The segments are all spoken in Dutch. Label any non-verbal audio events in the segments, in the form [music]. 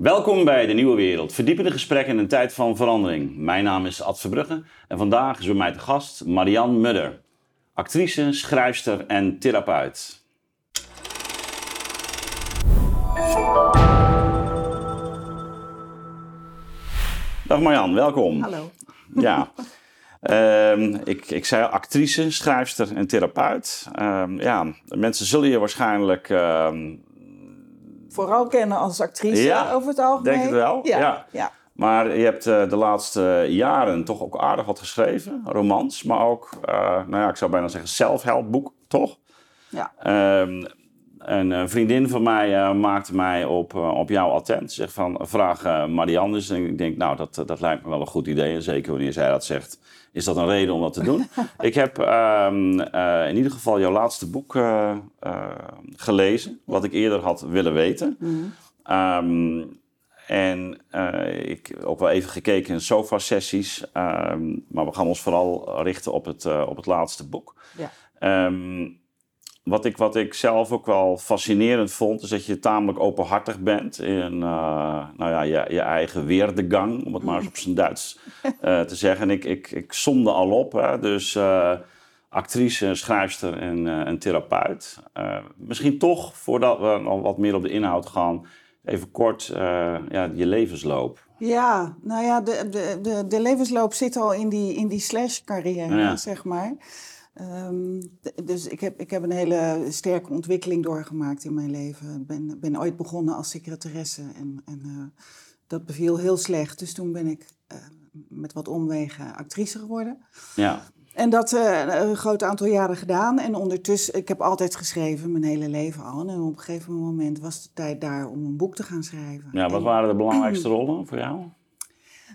Welkom bij De Nieuwe Wereld, verdiepende gesprekken in een tijd van verandering. Mijn naam is Ad Verbrugge en vandaag is bij mij te gast Marianne Mudder. Actrice, schrijfster en therapeut. Dag Marianne, welkom. Hallo. Ja, Ehm, ik, ik zei actrice, schrijfster en therapeut. Ehm, ja, mensen zullen je waarschijnlijk ehm, Vooral kennen als actrice Ja, over het algemeen. denk het wel, Ja. ja. ja. Maar je hebt eh, de laatste jaren toch ook aardig wat geschreven. Romans, maar ook, eh, nou ja, ik zou bijna zeggen zelfhelpboek, toch? Ja. Ehm, een eh, vriendin van mij maakte mij op, op jou attent. Zegt van, vraag Marianne eens. En ik denk, nou, dat, dat lijkt me wel een goed idee. En zeker wanneer zij dat zegt, is dat een reden om dat te doen. [laughs] ik heb ehm, eh, in ieder geval jouw laatste boek eh, eh, gelezen. Wat ik eerder had willen weten. Mhm. Ehm, en ik ook wel even gekeken in sofa-sessies. ehm, maar we gaan ons vooral richten op het, op het laatste boek. Ja. Wat, ik, wat ik zelf ook wel fascinerend vond, is dat je tamelijk openhartig bent in eh, nou ja, je, je eigen weerdegang, om het maar eens op zijn Duits [laughs] eh, te zeggen. En ik, ik, ik somde al op, hè, dus eh, actrice, schrijfster en, eh, en therapeut. Misschien toch, voordat we nog wat meer op de inhoud gaan, even kort ja, je levensloop. Ja, nou ja, de, de, de, de levensloop zit al in die, in die slash-carrière, Ja. zeg maar. Ehm, dus ik heb, ik heb een hele sterke ontwikkeling doorgemaakt in mijn leven. Ik ben, ben ooit begonnen als secretaresse en, en eh, dat beviel heel slecht. Dus toen ben ik eh, met wat omwegen actrice geworden. Ja, En dat eh, een groot aantal jaren gedaan. En ondertussen, ik heb altijd geschreven, mijn hele leven al. En op een gegeven moment was de tijd daar om een boek te gaan schrijven. ja wat En- waren de belangrijkste rollen voor jou?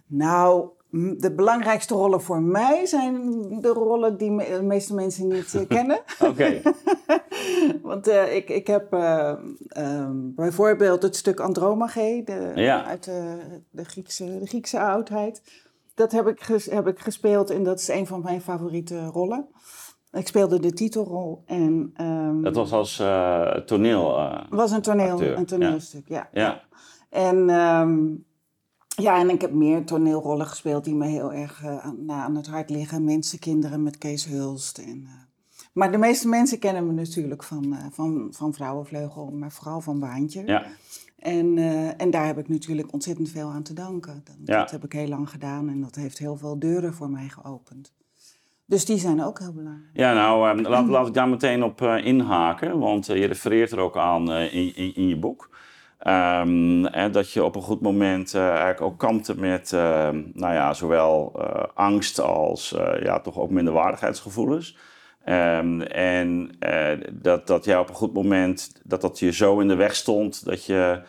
Nou, de belangrijkste rollen voor mij zijn de rollen die me- de meeste mensen niet eh, kennen. [laughs] Oké, [laughs] Want eh, ik, ik heb eh, ehm, bijvoorbeeld het stuk Andromache de, Ja. uit de, de, Griekse, de Griekse oudheid. Dat heb ik, ges- heb ik gespeeld en dat is een van mijn favoriete rollen. Ik speelde de titelrol en ehm, dat was als toneel. was een, toneel, acteur, een toneelstuk. Ja. ja. En, ehm, ja, en ik heb meer toneelrollen gespeeld die me heel erg eh, aan, nou, aan het hart liggen. Mensen, kinderen met Kees Hulst. En, eh, maar de meeste mensen kennen me natuurlijk van, eh, van, van Vrouwenvleugel, maar vooral van Baantje. ja. En, en daar heb ik natuurlijk ontzettend veel aan te danken. Dat, Ja. dat heb ik heel lang gedaan en dat heeft heel veel deuren voor mij geopend. Dus die zijn ook heel belangrijk. Ja, nou, eh, laat, laat ik daar meteen op inhaken, want je refereert er ook aan in, in, in je boek. Ehm, en dat je op een goed moment eh, eigenlijk ook kampte met, eh, nou ja, zowel eh, angst als eh, ja, toch ook minderwaardigheidsgevoelens. Ehm, en dat, dat jij op een goed moment, dat dat je zo in de weg stond, dat je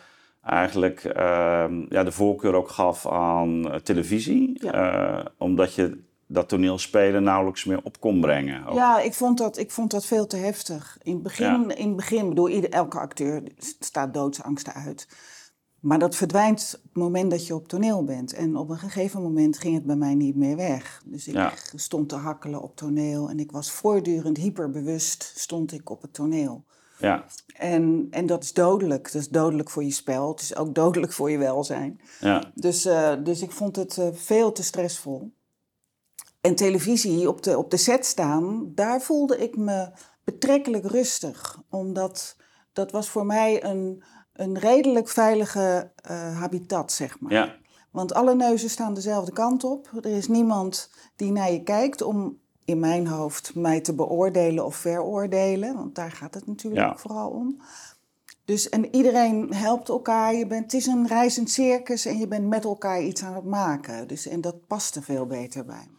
eigenlijk ehm, ja, de voorkeur ook gaf aan televisie. omdat je dat toneelspelen nauwelijks meer op kon brengen. Ook. Ja, ik vond, dat, ik vond dat veel te heftig. In het begin, in het begin bedoel, ieder, elke acteur staat doodsangsten uit. Maar dat verdwijnt op het moment dat je op toneel bent. En op een gegeven moment ging het bij mij niet meer weg. Dus ik Ja. stond te hakkelen op toneel. En ik was voortdurend hyperbewust stond ik op het toneel. Ja, En, en dat is dodelijk. Dat is dodelijk voor je spel. Het is ook dodelijk voor je welzijn. ja, Dus, eh, dus ik vond het eh, veel te stressvol. En televisie op de, op de set staan, daar voelde ik me betrekkelijk rustig. Omdat dat was voor mij een, een redelijk veilige eh, habitat, zeg maar. ja, Want alle neuzen staan dezelfde kant op. Er is niemand die naar je kijkt om in mijn hoofd mij te beoordelen of veroordelen. Want daar gaat het natuurlijk Ja. vooral om. Dus en iedereen helpt elkaar. Je bent, het is een reizend circus en je bent met elkaar iets aan het maken. Dus, en dat paste veel beter bij me.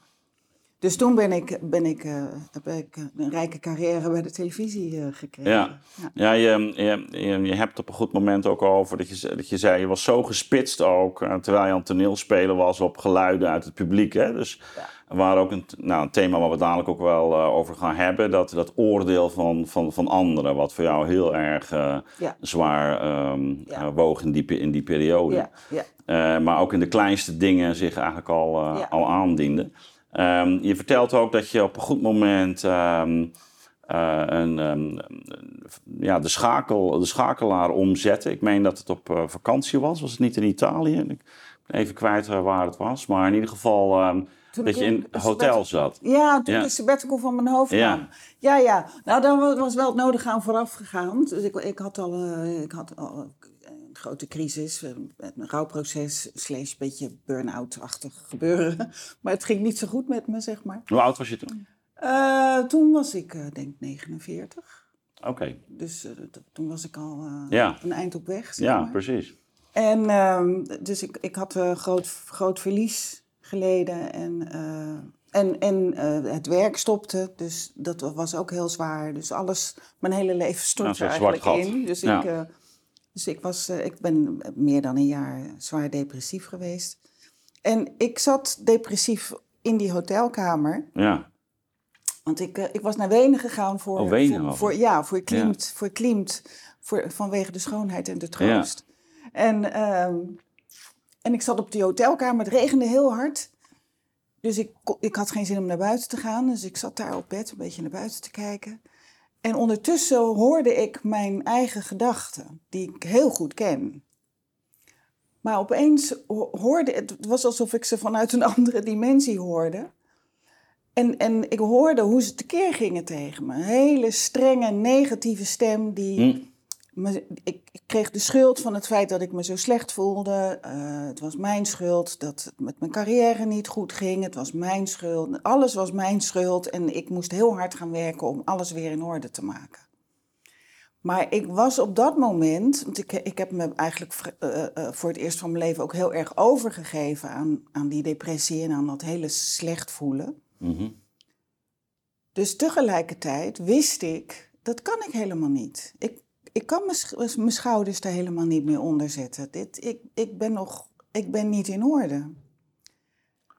Dus toen ben ik, ben ik, eh, heb ik een rijke carrière bij de televisie eh, gekregen. Ja. Ja, je, je, je, je hebt op een goed moment ook over dat je, dat je zei, je was zo gespitst ook, eh, terwijl je aan het toneelspelen was op geluiden uit het publiek. Hè? Dus er waren ook een, nou, een thema waar we dadelijk ook wel over gaan hebben, dat, dat oordeel van, van, van anderen, wat voor jou heel erg Ja. zwaar Ja. eh, woog in die, in die periode. Ja, ja. Maar ook in de kleinste dingen zich eigenlijk al, Ja. al aandiende. Ehm, je vertelt ook dat je op een goed moment ehm, eh, een, ehm, ja, de, schakel, de schakelaar omzetten. Ik meen dat het op eh, vakantie was, was het niet in Italië? Ik ben even kwijt waar het was, maar in ieder geval dat je in een hotel zat. Ja, toen ja. de sabbatical van mijn hoofd ja. kwam. Ja, ja. Nou, daar was wel het nodige aan vooraf gegaan. Dus ik, ik had al, ik had al grote crisis, eh, met een rouwproces, slash beetje burn-out-achtig gebeuren. [laughs] Maar het ging niet zo goed met me, zeg maar. Hoe oud was je toen? Uh, toen was ik, uh, denk 49. Oké. Dus uh, toen was ik al ja. een eind op weg. Zeg ja, maar. precies. En uh, dus ik, ik had groot, groot verlies geleden en, en, en het werk stopte. Dus dat was ook heel zwaar. Dus alles, mijn hele leven stortte nou, eigenlijk in. Dus ja. ik dus ik, was, uh, ik ben meer dan een jaar zwaar depressief geweest. En ik zat depressief in die hotelkamer. Ja. Want ik, uh, ik was naar Wenen gegaan voor... Oh, Wenen voor, voor, Ja, voor Klimt. Ja. Voor Klimt voor, vanwege de schoonheid en de troost. Ja. En, uh, en ik zat op die hotelkamer. Het regende heel hard. Dus ik, ik had geen zin om naar buiten te gaan. Dus ik zat daar op bed een beetje naar buiten te kijken. En ondertussen hoorde ik mijn eigen gedachten, die ik heel goed ken. Maar opeens hoorde het, was alsof ik ze vanuit een [laughs] andere dimensie hoorde. En, en ik hoorde hoe ze tekeer gingen tegen me. Een hele strenge, negatieve stem die, hm me, ik, ik, kreeg de schuld van het feit dat ik me zo slecht voelde. Uh, het was mijn schuld dat het met mijn carrière niet goed ging. Het was mijn schuld. Alles was mijn schuld. En ik moest heel hard gaan werken om alles weer in orde te maken. Maar ik was op dat moment, want ik, ik heb me eigenlijk uh, uh, voor het eerst van mijn leven ook heel erg overgegeven aan, aan die depressie en aan dat hele slecht voelen. Mm -hmm. Dus tegelijkertijd wist ik, dat kan ik helemaal niet. Ik, ik kan mijn schouders er helemaal niet meer onder zetten. Dit, ik, ik, ben nog, ik ben niet in orde.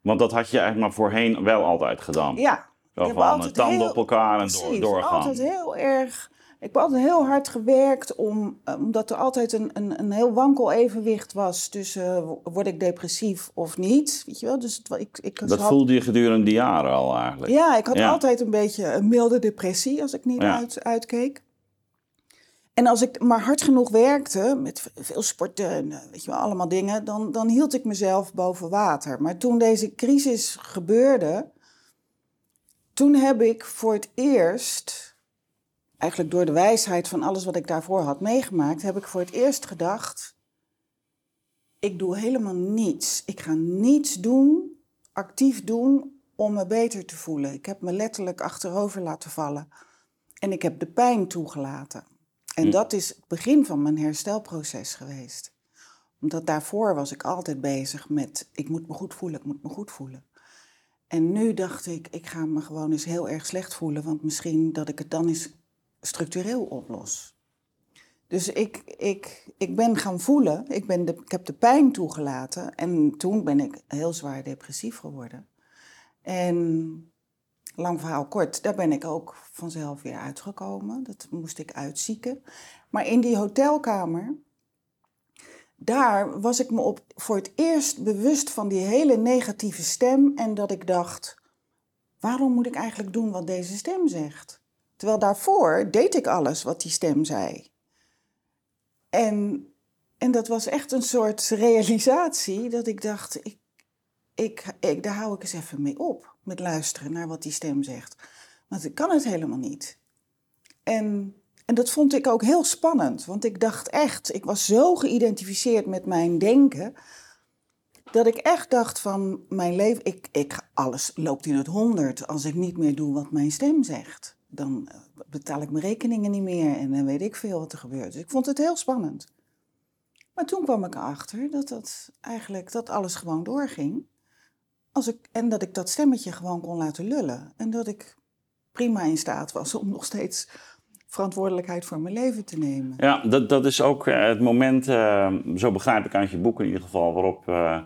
Want dat had je eigenlijk maar voorheen wel altijd gedaan. Ja. Zo van een tanden heel, op elkaar en precies, door, doorgaan. altijd heel erg... Ik heb altijd heel hard gewerkt om, omdat er altijd een, een, een heel wankel evenwicht was tussen uh, word ik depressief of niet. Weet je wel? Dus het, ik, ik dat had, voelde je gedurende die jaren al eigenlijk? Ja, ik had ja. altijd een beetje een milde depressie als ik niet ja. uit, uitkeek. En als ik maar hard genoeg werkte, met veel sporten en weet je wel, allemaal dingen, dan, dan hield ik mezelf boven water. Maar toen deze crisis gebeurde, toen heb ik voor het eerst, eigenlijk door de wijsheid van alles wat ik daarvoor had meegemaakt, heb ik voor het eerst gedacht, ik doe helemaal niets. Ik ga niets doen, actief doen, om me beter te voelen. Ik heb me letterlijk achterover laten vallen. En ik heb de pijn toegelaten. En hm. dat is het begin van mijn herstelproces geweest. Omdat daarvoor was ik altijd bezig met, ik moet me goed voelen, ik moet me goed voelen. En nu dacht ik, ik ga me gewoon eens heel erg slecht voelen, want misschien dat ik het dan eens structureel oplos. Dus ik, ik, ik ben gaan voelen, ik, ben de, ik heb de pijn toegelaten en toen ben ik heel zwaar depressief geworden. En lang verhaal kort, daar ben ik ook vanzelf weer uitgekomen. Dat moest ik uitzieken. Maar in die hotelkamer, daar was ik me op voor het eerst bewust van die hele negatieve stem. En dat ik dacht, waarom moet ik eigenlijk doen wat deze stem zegt? Terwijl daarvoor deed ik alles wat die stem zei. En, en dat was echt een soort realisatie dat ik dacht, ik, ik, ik, daar hou ik eens even mee op met luisteren naar wat die stem zegt. Want ik kan het helemaal niet. En, en dat vond ik ook heel spannend, want ik dacht echt, ik was zo geïdentificeerd met mijn denken, dat ik echt dacht van mijn leven, ik, ik, alles loopt in het honderd als ik niet meer doe wat mijn stem zegt. Dan eh, betaal ik mijn rekeningen niet meer en dan weet ik veel wat er gebeurt. Dus ik vond het heel spannend. Maar toen kwam ik erachter dat dat eigenlijk dat alles gewoon doorging. Als ik, en dat ik dat stemmetje gewoon kon laten lullen. En dat ik prima in staat was om nog steeds verantwoordelijkheid voor mijn leven te nemen. Ja, dat, dat is ook eh, het moment, uh, zo begrijp ik uit je boek in ieder geval, waarop uh,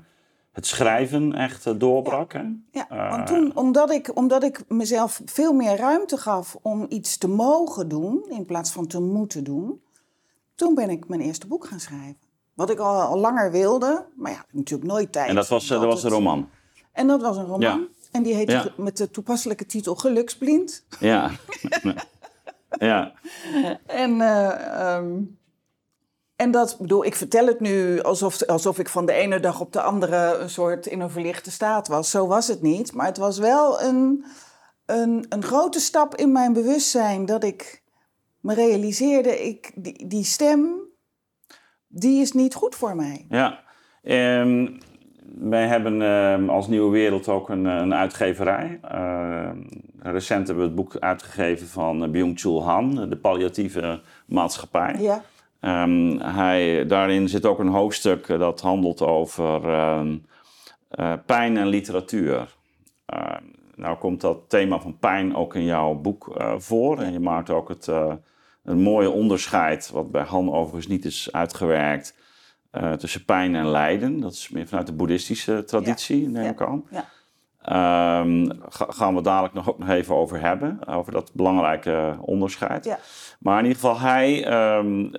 het schrijven echt doorbrak. Ja, ja want toen, omdat ik, omdat ik mezelf veel meer ruimte gaf om iets te mogen doen, in plaats van te moeten doen, toen ben ik mijn eerste boek gaan schrijven. Wat ik al, al langer wilde, maar ja, natuurlijk nooit tijd. En dat was, dat was een roman? En dat was een roman. En die heette met de toepasselijke titel Geluksblind. Ja. [laughs] Ja. En, eh, ehm, en dat, bedoel, ik vertel het nu alsof, alsof ik van de ene dag op de andere een soort in een verlichte staat was. Zo was het niet. Maar het was wel een, een, een grote stap in mijn bewustzijn dat ik me realiseerde, ik, die, die stem, die is niet goed voor mij. Ja. Um, wij hebben uh, als Nieuwe Wereld ook een, een uitgeverij. Uh, recent hebben we het boek uitgegeven van Byung-Chul Han, de palliatieve maatschappij. Ja. Um, hij, daarin zit ook een hoofdstuk dat handelt over uh, pijn en literatuur. nou komt dat thema van pijn ook in jouw boek eh, voor. En je maakt ook het, eh, een mooie onderscheid, wat bij Han overigens niet is uitgewerkt uh, tussen pijn en lijden. Dat is meer vanuit de boeddhistische traditie, ja. neem ik aan. Ja. Um, gaan we dadelijk nog, ook nog even over hebben, over dat belangrijke onderscheid. Ja. Maar in ieder geval, hij um, uh,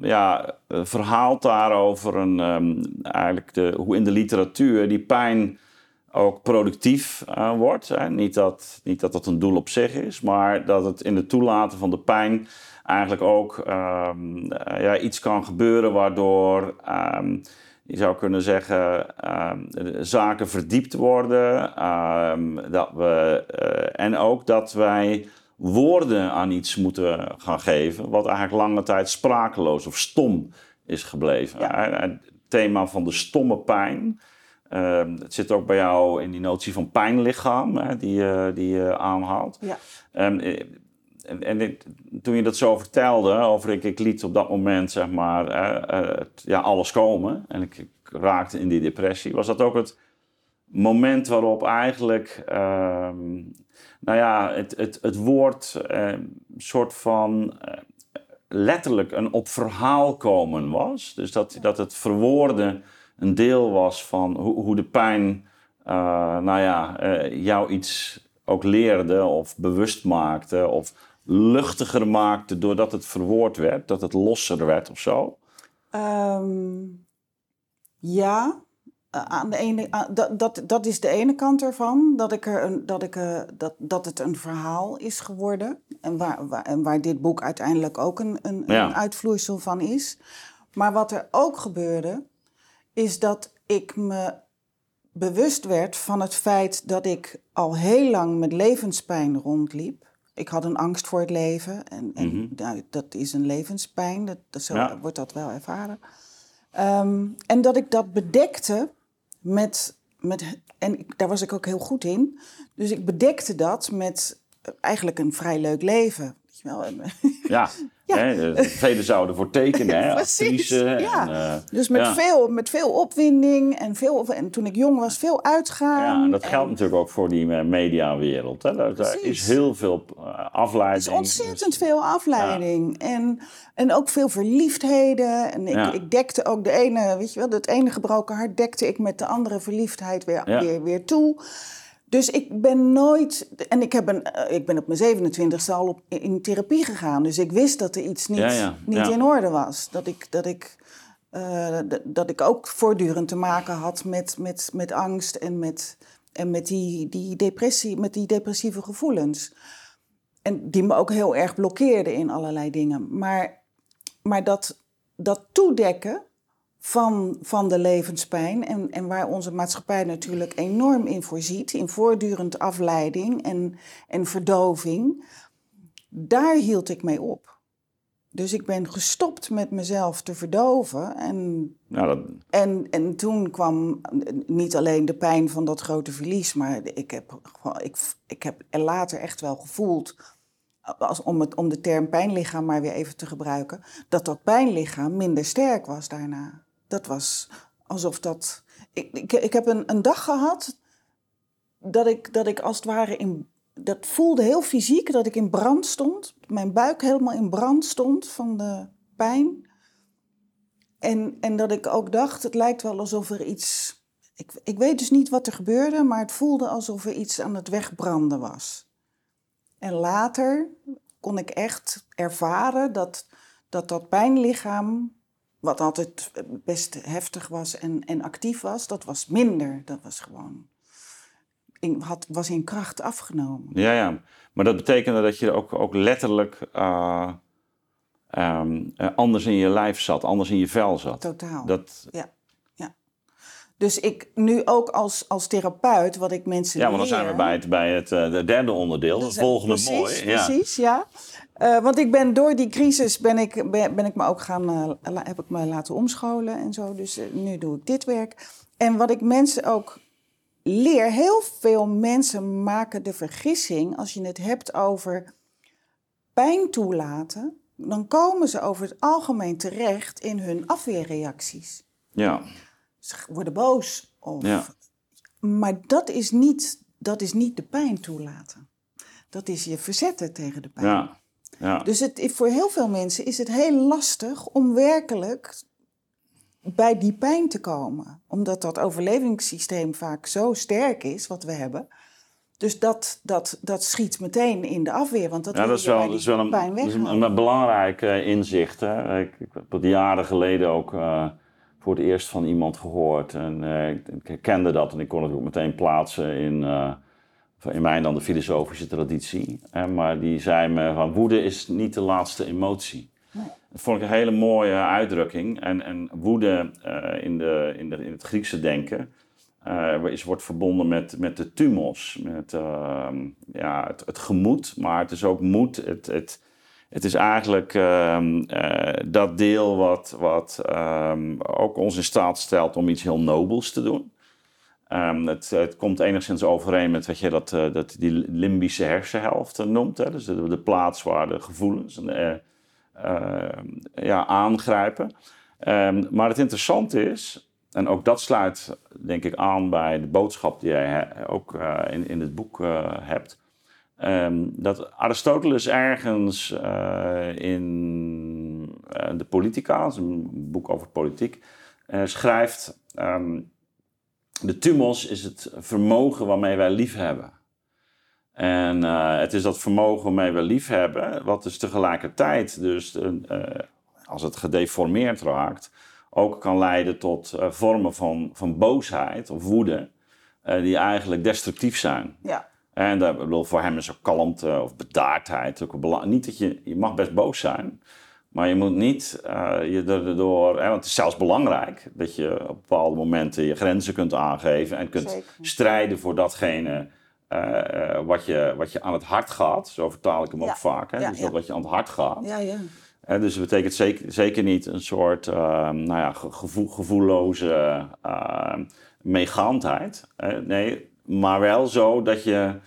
ja, verhaalt daarover een, um, eigenlijk de, hoe in de literatuur die pijn ook productief uh, wordt. Hè. Niet, dat, niet dat dat een doel op zich is, maar dat het in het toelaten van de pijn eigenlijk ook um, ja, iets kan gebeuren waardoor um, je zou kunnen zeggen um, zaken verdiept worden. dat we, uh, en ook dat wij woorden aan iets moeten gaan geven, wat eigenlijk lange tijd sprakeloos of stom is gebleven. Ja. Het thema van de stomme pijn. het zit ook bij jou in die notie van pijnlichaam, hè, die, uh, die je aanhaalt. Ja en, en dit, toen je dat zo vertelde, over ik, ik liet op dat moment zeg maar uh, uh, ja, alles komen en ik, ik, raakte in die depressie, was dat ook het moment waarop eigenlijk, uh, nou ja, het, het, het woord een soort van letterlijk een op verhaal komen was. Dus dat, dat het verwoorden een deel was van hoe, hoe de pijn, nou ja, jou iets ook leerde of bewust maakte of luchtiger maakte doordat het verwoord werd, dat het losser werd of zo? Um, ja, aan de ene, aan, dat, dat, dat is de ene kant ervan, dat, ik er een, dat, ik, uh, dat, dat het een verhaal is geworden. En waar, waar, en waar dit boek uiteindelijk ook een, een, ja. een uitvloeisel van is. Maar wat er ook gebeurde, is dat ik me bewust werd van het feit dat ik al heel lang met levenspijn rondliep. Ik had een angst voor het leven en, en Mhm. nou, dat is een levenspijn, dat, dat zo Ja. wordt dat wel ervaren. Ehm, en dat ik dat bedekte met, met en ik, daar was ik ook heel goed in. Dus ik bedekte dat met eigenlijk een vrij leuk leven. Wel? Ja, Ja. [laughs] Hè, eh, velen zouden voor tekenen, [laughs] hè, actrice. ja. En, eh, Dus met, ja. veel, met veel opwinding en, veel, en toen ik jong was, veel uitgaan. Ja, en dat en- geldt natuurlijk ook voor die eh, mediawereld. Hè. Daar, is heel veel eh, Er afleiding. is ontzettend Dus- veel afleiding. En, en ook veel verliefdheden. En ik, Ja. ik dekte ook de ene, weet je wel, dat ene gebroken hart dekte ik met de andere verliefdheid weer, Ja. weer, weer toe. Dus ik ben nooit. En ik, heb een, eh, ik ben op mijn 27e al op, in therapie gegaan. Dus ik wist dat er iets niet, Ja, ja, niet ja. in orde was. Dat ik, dat ik, eh, dat ik ook voortdurend te maken had met, met, met angst en met, en met, die, die depressie, met die depressieve gevoelens. En die me ook heel erg blokkeerden in allerlei dingen. Maar, maar dat, dat toedekken van, van de levenspijn, en, en waar onze maatschappij natuurlijk enorm in voorziet, in voortdurend afleiding en, en verdoving, daar hield ik mee op. Dus ik ben gestopt met mezelf te verdoven. En, Nou, dat, en, en toen kwam niet alleen de pijn van dat grote verlies, maar ik heb, ik, ik heb er later echt wel gevoeld, als, om, het, om de term pijnlichaam maar weer even te gebruiken, dat dat pijnlichaam minder sterk was daarna. Dat was alsof dat. Ik, ik, ik heb een, een dag gehad dat ik, dat ik als het ware in. Dat voelde heel fysiek, dat ik in brand stond. Mijn buik helemaal in brand stond van de pijn. En, en dat ik ook dacht, het lijkt wel alsof er iets. Ik, ik weet dus niet wat er gebeurde, maar het voelde alsof er iets aan het wegbranden was. En later kon ik echt ervaren dat dat, dat pijnlichaam, wat altijd best heftig was en, en actief was, dat was minder. Dat was gewoon. in, had, was in kracht afgenomen. Ja, ja. Maar dat betekende dat je ook, ook letterlijk uh, um, anders in je lijf zat, anders in je vel zat. Totaal. Dat... Ja. Dus ik nu ook als, als therapeut, wat ik mensen Ja, maar dan zijn we bij het, bij het uh, derde onderdeel, het volgende precies, mooi. Ja. Precies, ja. Uh, want ik ben door die crisis ben ik, ben, ben ik me ook gaan, uh, heb ik me laten omscholen en zo. Dus nu doe ik dit werk. En wat ik mensen ook leer, heel veel mensen maken de vergissing als je het hebt over pijn toelaten, dan komen ze over het algemeen terecht in hun afweerreacties. Ja. Ze worden boos. Of, ja. Maar dat is, niet, dat is niet de pijn toelaten. Dat is je verzetten tegen de pijn. Ja. Ja. Dus het, voor heel veel mensen is het heel lastig om werkelijk bij die pijn te komen. Omdat dat overlevingssysteem vaak zo sterk is, wat we hebben. Dus dat, dat, dat schiet meteen in de afweer. Want dat, ja, dat is wel, dat is wel een, dat is een, een, belangrijk uh, inzicht. Hè? Ik, ik, heb het jaren geleden ook uh, voor het eerst van iemand gehoord. En uh, ik, herkende dat en ik kon het ook meteen plaatsen in, in mijn dan de filosofische traditie. maar die zei me van woede is niet de laatste emotie. Nee. Dat vond ik een hele mooie uitdrukking. En, en woede uh, in, de, in, de, in het Griekse denken is, wordt verbonden met, met de thumos, met uh, ja, het, het, gemoed, maar het is ook moed. Het, het, het is eigenlijk ehm, dat deel wat, wat ehm, ook ons in staat stelt om iets heel nobels te doen. Um, het, het, komt enigszins overeen met wat je dat, dat die limbische hersenhelft noemt. Hè? Dus de, de plaats waar de gevoelens en ja, aangrijpen. Maar het interessante is, en ook dat sluit denk ik aan bij de boodschap die jij ook in, in het boek hebt. Um, dat Aristoteles ergens in de Politica, een boek over politiek, schrijft: um, De thumos is het vermogen waarmee wij lief hebben. En het is dat vermogen waarmee we lief hebben, wat dus tegelijkertijd, dus, als het gedeformeerd raakt, ook kan leiden tot vormen van, van boosheid of woede, die eigenlijk destructief zijn. Ja. En dat, bedoel, voor hem is ook kalmte of bedaardheid ook belangrijk. Niet dat je, je mag best boos zijn, maar je moet niet je erdoor, hè, want het is zelfs belangrijk dat je op bepaalde momenten je grenzen kunt aangeven en kunt Zeker. strijden voor datgene uh, uh, wat, je, wat je aan het hart gaat. Zo vertaal ik hem Ja. ook vaak. Hè? Ja, dus ja. wat je aan het hart gaat. Ja, ja. Hè, dus dat betekent zeker, zeker niet een soort uh, nou ja, ge- gevoel, gevoelloze uh, meegaandheid. nee, maar wel zo dat je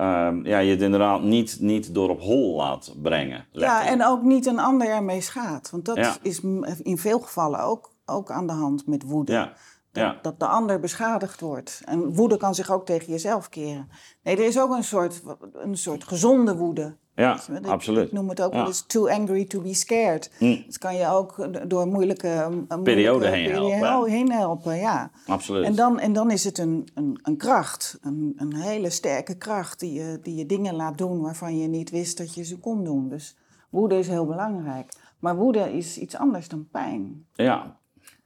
um, ja, je het inderdaad niet, niet door op hol laat brengen. ja, en ook niet een ander ermee schaadt. Want dat Ja. is in veel gevallen ook, ook aan de hand met woede. Ja, Dat, ja. dat de ander beschadigd wordt. En woede kan zich ook tegen jezelf keren. Nee, er is ook een soort, een soort gezonde woede. Ja Ik- absoluut. Ik noem het ook Ja. wel eens too angry to be scared. Mm, Dat kan je ook door moeilijke... een moeilijke Periode heen helpen, periode heen helpen, ja. absoluut. En dan, en dan is het een, een, een kracht, een, een hele sterke kracht... Die je, die je dingen laat doen waarvan je niet wist dat je ze kon doen. Dus woede is heel belangrijk. Maar woede is iets anders dan pijn. Ja,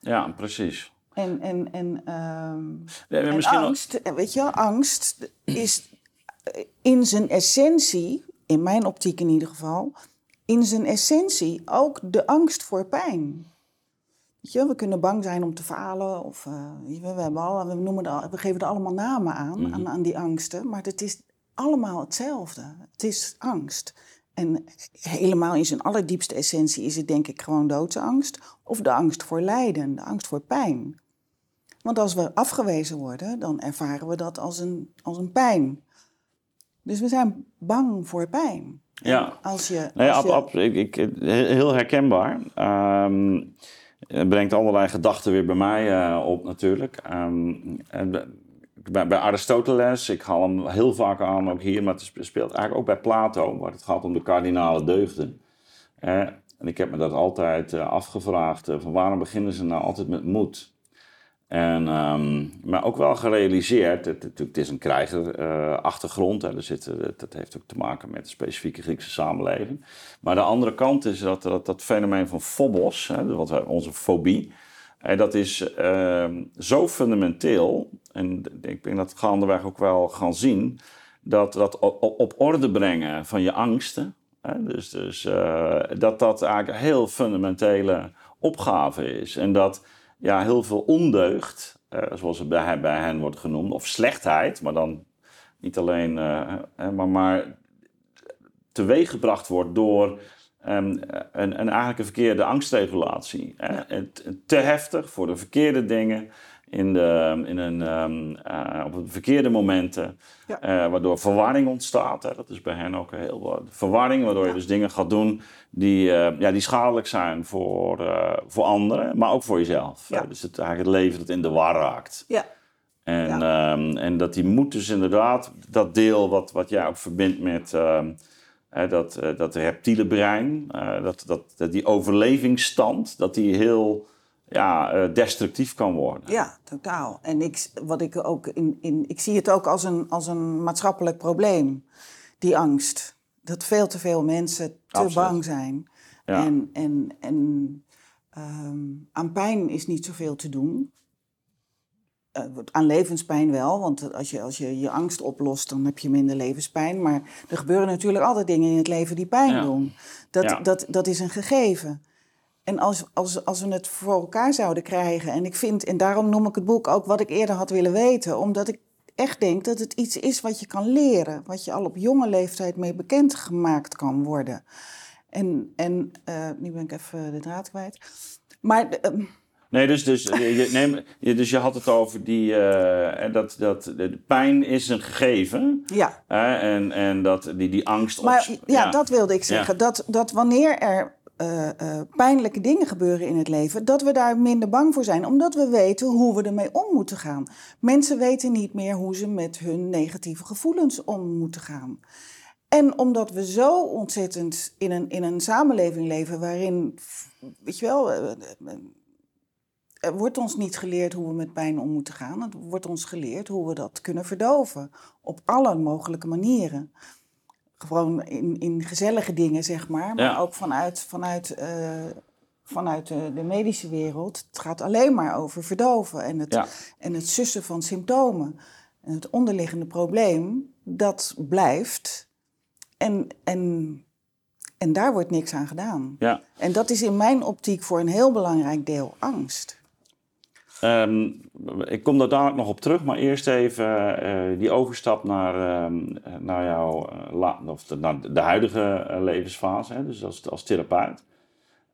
ja, precies. En, en, en, ehm, Ja, en angst, eh, weet je wel, angst is eh, in zijn essentie, in mijn optiek in ieder geval, in zijn essentie ook de angst voor pijn. Weet je, we kunnen bang zijn om te falen, of eh, we, we, hebben we, noemen er, we geven er allemaal namen aan, Mhm. aan, aan die angsten, maar het is allemaal hetzelfde. Het is angst. En helemaal in zijn allerdiepste essentie is het denk ik gewoon doodsangst, of de angst voor lijden, de angst voor pijn. Want als we afgewezen worden, dan ervaren we dat als een, als een pijn. Dus we zijn bang voor pijn. Ja. Als je, Nee, als ab, je- ab- ik, ik, heel herkenbaar. Ehm, het brengt allerlei gedachten weer bij mij eh, op natuurlijk. Ehm, bij- Aristoteles, ik haal hem heel vaak aan, ook hier, maar het speelt eigenlijk ook bij Plato, waar het gaat om de kardinale deugden. Eh, en ik heb me dat altijd eh, afgevraagd, van waarom beginnen ze nou altijd met moed? En, ehm, maar ook wel gerealiseerd, het, het, is een krijgerachtergrond, er zit, eh, dat heeft ook te maken met de specifieke Griekse samenleving. Maar de andere kant is dat dat, dat fenomeen van phobos, hè, wat wij, onze fobie, En dat is ehm, zo fundamenteel, en ik denk dat we gaandeweg ook wel gaan zien, dat dat op orde brengen van je angsten, hè, dus, dus uh, dat dat eigenlijk een heel fundamentele opgave is. En dat ja, heel veel ondeugd, uh, zoals het bij, bij hen wordt genoemd, of slechtheid, maar dan niet alleen, uh, maar, maar teweeggebracht wordt door um, een, een eigenlijk een verkeerde angstregulatie. Ja. te heftig voor de verkeerde dingen. In de, in een, um, uh, op verkeerde momenten, ja. uh, waardoor verwarring ontstaat. Hè. Dat is bij hen ook heel wat verwarring, waardoor je dus dingen gaat doen die, uh, ja, die schadelijk zijn voor, voor anderen, maar ook voor jezelf. Dus het, eigenlijk het leven dat in de war raakt. Ja. En, um, en dat die moet dus inderdaad, dat deel wat, wat jij ook verbindt met dat, uh, dat reptiele brein, dat, dat, dat, die overlevingsstand, dat die heel ja, uh, destructief kan worden. Ja, totaal. En ik, wat ik, ook in, in, ik zie het ook als een, als een maatschappelijk probleem, die angst. Dat veel te veel mensen te Absoluut. bang zijn. Ja. En, en, en um, aan pijn is niet zoveel te doen. Uh, aan levenspijn wel, want als je, als je je angst oplost, dan heb je minder levenspijn. Maar er gebeuren natuurlijk altijd dingen in het leven die pijn ja. doen. Dat, ja. dat, dat is een gegeven. En als, als, als we het voor elkaar zouden krijgen, en ik vind, en daarom noem ik het boek ook wat ik eerder had willen weten, omdat ik echt denk dat het iets is wat je kan leren, wat je al op jonge leeftijd mee bekendgemaakt kan worden. En, en uh, nu ben ik even de draad kwijt. Maar. Uh, Nee, dus, dus, je, nee, dus je had het over die, uh, dat, dat de pijn is een gegeven. Ja. En, en dat die, die angst... Maar op, ja, ja, dat wilde ik zeggen. Ja. Dat, dat wanneer er uh, pijnlijke dingen gebeuren in het leven, dat we daar minder bang voor zijn, omdat we weten hoe we ermee om moeten gaan. Mensen weten niet meer hoe ze met hun negatieve gevoelens om moeten gaan. En omdat we zo ontzettend in een, in een samenleving leven waarin, weet je wel, er wordt ons niet geleerd hoe we met pijn om moeten gaan. Het wordt ons geleerd hoe we dat kunnen verdoven. Op alle mogelijke manieren. Gewoon in, in gezellige dingen, zeg maar. Maar ja. ook vanuit, vanuit, uh, vanuit de, de, medische wereld. Het gaat alleen maar over verdoven. En het, ja. en het sussen van symptomen. En het onderliggende probleem, dat blijft. En, en, en daar wordt niks aan gedaan. Ja. En dat is in mijn optiek voor een heel belangrijk deel angst. Um, ik kom daar dadelijk nog op terug, maar eerst even uh, die overstap naar, uh, naar jouw uh, of de, naar de huidige levensfase, hè, dus als, als therapeut.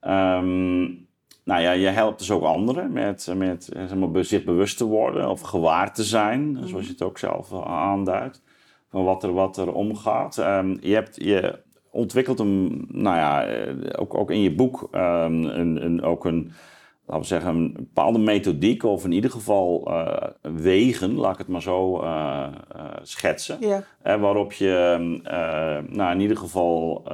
Um, nou ja, je helpt dus ook anderen met, met zeg maar, zich bewust te worden of gewaar te zijn, mm. zoals je het ook zelf aanduidt, van wat er, wat er omgaat. Je, hebt, je ontwikkelt hem, nou ja, ook, ook in je boek een, een, ook een laten we zeggen, een bepaalde methodiek of in ieder geval uh, wegen, laat ik het maar zo uh, uh, schetsen. Ja. waarop je nou, in ieder geval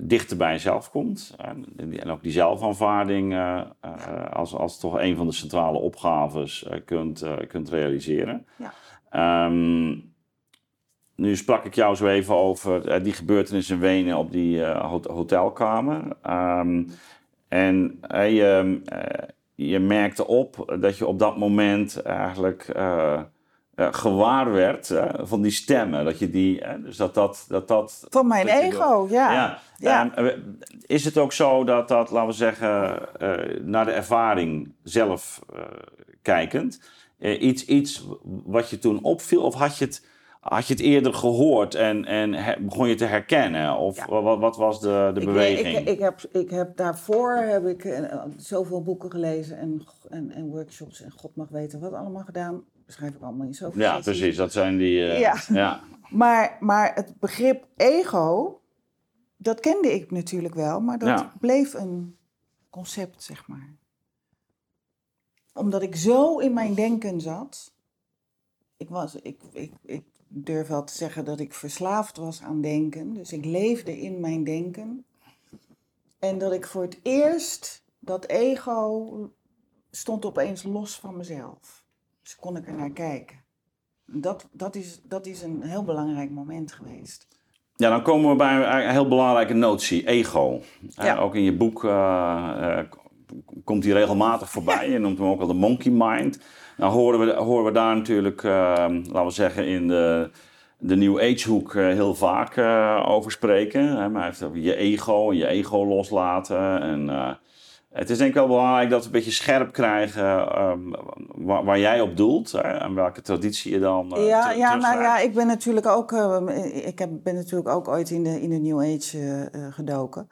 dichter bij jezelf komt. en ook die zelfaanvaarding als, als toch een van de centrale opgaves kunt, kunt realiseren. Ja. Um, nu sprak ik jou zo even over die gebeurtenis in Wenen op die hotelkamer. Um, en uh, je, uh, je merkte op dat je op dat moment eigenlijk uh, gewaar werd van die stemmen. Dat je die, dus dat dat, dat, dat van mijn dat ego, ja. ja. ja. En, is het ook zo dat dat, laten we zeggen, naar de ervaring zelf kijkend, iets, iets wat je toen opviel, of had je het had je het eerder gehoord en, en he, begon je te herkennen? Of ja. wat, wat, was de, de ik, beweging? Ik, ik, heb, ik heb daarvoor heb ik uh, zoveel boeken gelezen en, en, en, workshops en God mag weten wat allemaal gedaan. Beschrijf ik allemaal in zoveel Ja, precies. Dat zijn die... Uh, ja. ja. maar, maar het begrip ego, dat kende ik natuurlijk wel, maar dat ja. bleef een concept, zeg maar. Omdat ik zo in mijn denken zat. Ik, was, ik, ik, ik durf wel te zeggen dat ik verslaafd was aan denken. Dus ik leefde in mijn denken. En dat ik voor het eerst, dat ego stond opeens los van mezelf. Dus kon ik er naar kijken. Dat, dat, is, dat is een heel belangrijk moment geweest. Ja, dan komen we bij een heel belangrijke notie, ego. Ja. Uh, ook in je boek uh, uh, komt hij regelmatig voorbij. [laughs] Je noemt hem ook al de monkey mind. Nou horen we, horen we daar natuurlijk, laten we zeggen, in de de New Age hoek heel vaak over spreken. Hij heeft over je ego en je ego loslaten. En het is denk ik wel belangrijk dat we een beetje scherp krijgen ehm, waar, jij op doelt hè, en welke traditie je dan. Uh, ja, ja, nou ja, ik ben natuurlijk ook, uh, ik heb, ben natuurlijk ook ooit in de, in de New Age gedoken.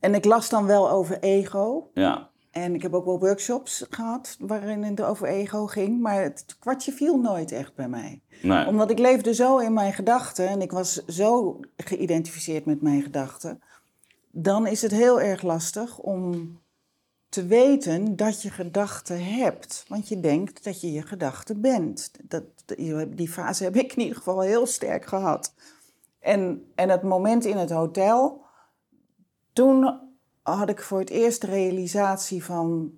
En ik las dan wel over ego. Ja. En ik heb ook wel workshops gehad waarin het over ego ging, maar het kwartje viel nooit echt bij mij. Nee. Omdat ik leefde zo in mijn gedachten en ik was zo geïdentificeerd met mijn gedachten. Dan is het heel erg lastig om te weten dat je gedachten hebt. Want je denkt dat je je gedachten bent. Dat, die fase heb ik in ieder geval heel sterk gehad. En, en het moment in het hotel, toen had ik voor het eerst de realisatie van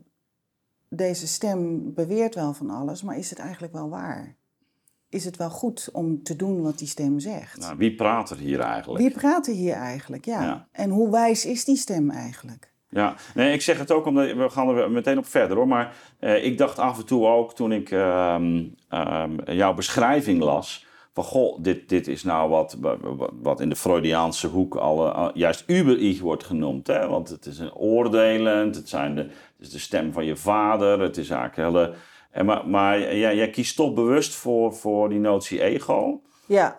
deze stem beweert wel van alles, maar is het eigenlijk wel waar? Is het wel goed om te doen wat die stem zegt? Nou, wie praat er hier eigenlijk? Wie praat er hier eigenlijk, ja. ja. En hoe wijs is die stem eigenlijk? Ja, nee, ik zeg het ook omdat we gaan er meteen op verder hoor. Maar uh, ik dacht af en toe ook toen ik uh, jouw beschrijving las. Van goh, dit, dit is nou wat, wat in de Freudiaanse hoek al, juist uber-ich wordt genoemd. Hè? Want het is een oordelend, het, zijn de, het is de stem van je vader, het is eigenlijk hele. En maar maar jij, jij kiest toch bewust voor, voor die notie ego. Ja.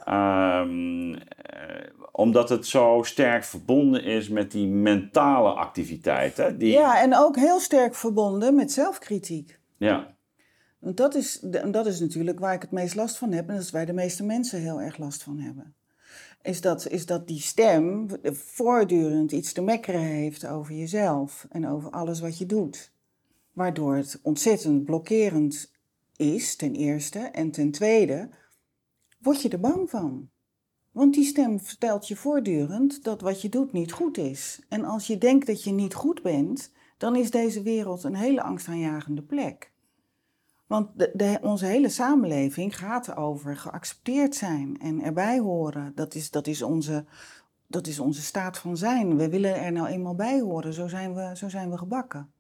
Um, omdat het zo sterk verbonden is met die mentale activiteiten. Die... Ja, en ook heel sterk verbonden met zelfkritiek. Ja. Want dat is, dat is natuurlijk waar ik het meest last van heb. En dat is waar de meeste mensen heel erg last van hebben. Is dat, is dat die stem voortdurend iets te mekkeren heeft over jezelf. En over alles wat je doet. Waardoor het ontzettend blokkerend is, ten eerste. En ten tweede, word je er bang van. Want die stem vertelt je voortdurend dat wat je doet niet goed is. En als je denkt dat je niet goed bent, dan is deze wereld een hele angstaanjagende plek. Want de, onze hele samenleving gaat over geaccepteerd zijn en erbij horen. Dat is, dat, is onze, dat is onze staat van zijn. We willen er nou eenmaal bij horen. Zo zijn we, zo zijn we gebakken.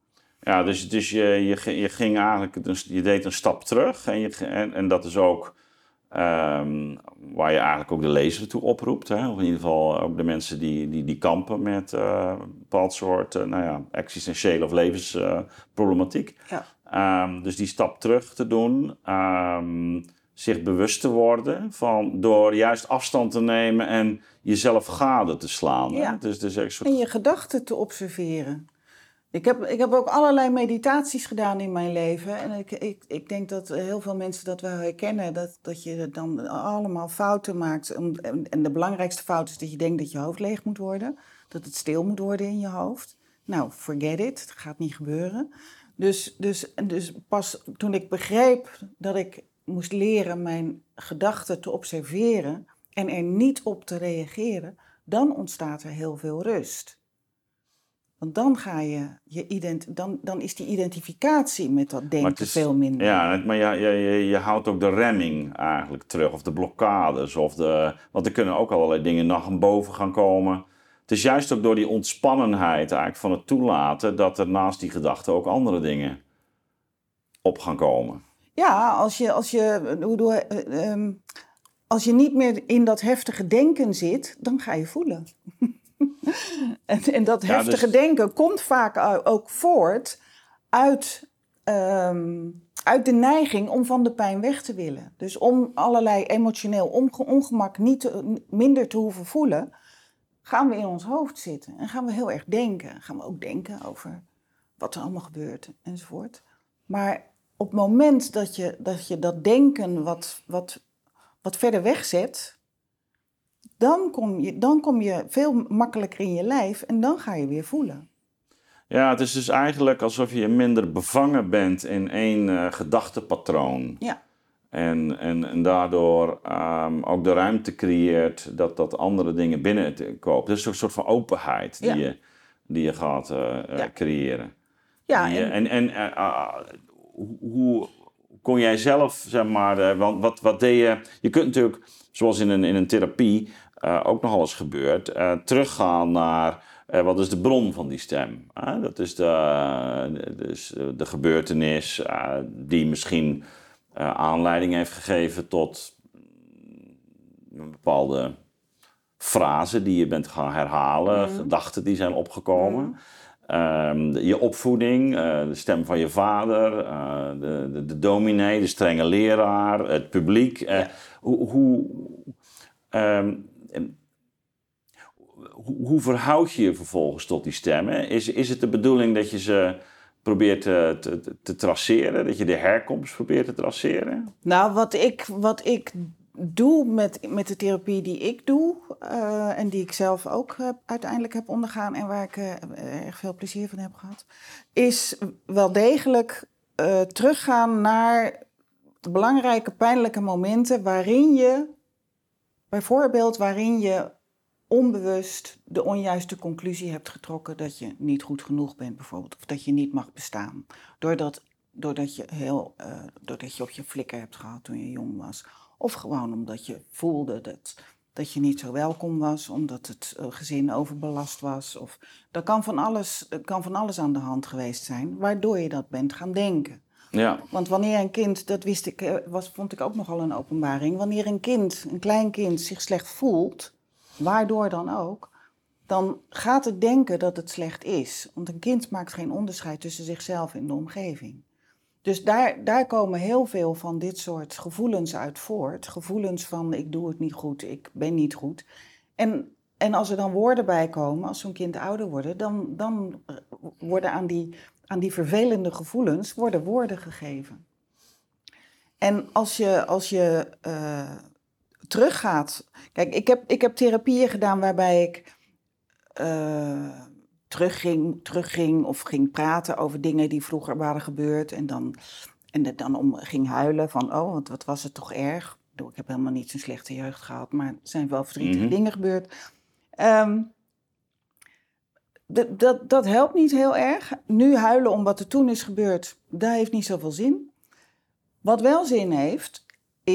Ja, dus, dus je, je, je ging eigenlijk, je deed een stap terug. En, je, en, en dat is ook Um, waar je eigenlijk ook de lezer toe oproept. Hè? Of in ieder geval ook de mensen die, die, die kampen met uh, een bepaald soort uh, nou ja, existentiële of levensproblematiek. Uh, ja. Um, dus die stap terug te doen. Um, zich bewust te worden van door juist afstand te nemen en jezelf gade te slaan. Ja. Dus, dus soort... En je gedachten te observeren. Ik heb, ik heb ook allerlei meditaties gedaan in mijn leven. En ik, ik, ik denk dat heel veel mensen dat wel herkennen. Dat, dat je dan allemaal fouten maakt. En, de belangrijkste fout is dat je denkt dat je hoofd leeg moet worden. Dat het stil moet worden in je hoofd. Nou, forget it. Het gaat niet gebeuren. Dus, dus, dus pas toen ik begreep dat ik moest leren mijn gedachten te observeren. En er niet op te reageren. Dan ontstaat er heel veel rust. Want dan ga je, je ident dan, dan is die identificatie met dat denken veel minder. Ja, maar ja, je, je, je houdt ook de remming eigenlijk terug, of de blokkades. Of de, want er kunnen ook allerlei dingen naar boven gaan komen. Het is juist ook door die ontspannenheid eigenlijk van het toelaten dat er naast die gedachten ook andere dingen op gaan komen. Ja, als je, als je, hoe uh, um, als je niet meer in dat heftige denken zit, dan ga je voelen. [laughs] en, en, dat heftige dus- denken komt vaak ook voort uit, ehm, uit de neiging om van de pijn weg te willen. Dus om allerlei emotioneel ongemak niet minder te hoeven voelen, gaan we in ons hoofd zitten en gaan we heel erg denken. Gaan we ook denken over wat er allemaal gebeurt enzovoort. Maar op het moment dat je dat, je dat denken wat, wat, wat verder wegzet, dan kom, je, dan kom je veel makkelijker in je lijf en dan ga je weer voelen. Ja, het is dus eigenlijk alsof je minder bevangen bent in één uh, gedachtepatroon. Ja. En, en, en daardoor um, ook de ruimte creëert dat, dat andere dingen binnen te kopen. Dus een soort van openheid die, je, die je gaat uh, ja. creëren. Ja, en, en, en uh, hoe kon jij zelf, zeg maar, want wat, wat deed je? Je kunt natuurlijk, zoals in een, in een therapie, uh, ook nog eens gebeurt, teruggaan naar eh, wat is de bron van die stem? Dat is de, dus de gebeurtenis die misschien uh, aanleiding heeft gegeven tot een bepaalde frase die je bent gaan herhalen, Mhm. gedachten die zijn opgekomen. Mhm. Ehm, de- je opvoeding, eh, de stem van je vader, eh, de, de, de dominee, de strenge leraar, het publiek. eh, Ja. hoe, hoe, ehm, hoe, hoe verhoud je je vervolgens tot die stemmen? Is, is het de bedoeling dat je ze probeert te, te, te traceren, dat je de herkomst probeert te traceren? Nou, wat ik, wat ik doe met, met de therapie die ik doe, eh, en die ik zelf ook heb- uiteindelijk heb ondergaan en waar ik eh, erg veel plezier van heb gehad, is wel degelijk eh, teruggaan naar de belangrijke pijnlijke momenten waarin je, bijvoorbeeld waarin je onbewust de onjuiste conclusie hebt getrokken dat je niet goed genoeg bent, bijvoorbeeld, of dat je niet mag bestaan. Doordat, doordat, je, heel, eh, doordat je op je flikker hebt gehad toen je jong was. Of gewoon omdat je voelde dat, dat je niet zo welkom was, omdat het eh, gezin overbelast was. Of, er kan van, alles, kan van alles aan de hand geweest zijn, waardoor je dat bent gaan denken. Ja, Want wanneer een kind, dat wist ik, eh, was, vond ik ook nogal een openbaring. Wanneer een kind, een klein kind, zich slecht voelt, waardoor dan ook, dan gaat het denken dat het slecht is. Want een kind maakt geen onderscheid tussen zichzelf en de omgeving. Dus daar, daar komen heel veel van dit soort gevoelens uit voort. Gevoelens van ik doe het niet goed, ik ben niet goed. En, en als er dan woorden bij komen, als zo'n kind ouder wordt, dan, dan worden aan die, aan die vervelende gevoelens worden woorden gegeven. En als je, als je eh, teruggaat. Kijk, ik heb, ik heb therapieën gedaan waarbij ik eh, terugging, terugging of ging praten over dingen die vroeger waren gebeurd. En dan, en dan om ging huilen van, oh, want wat was het toch erg. Ik bedoel, Ik heb helemaal niet zo'n slechte jeugd gehad, maar er zijn wel verdrietige Mhm. dingen gebeurd. Ehm, dat, dat helpt niet heel erg. Nu huilen om wat er toen is gebeurd, dat heeft niet zoveel zin. Wat wel zin heeft,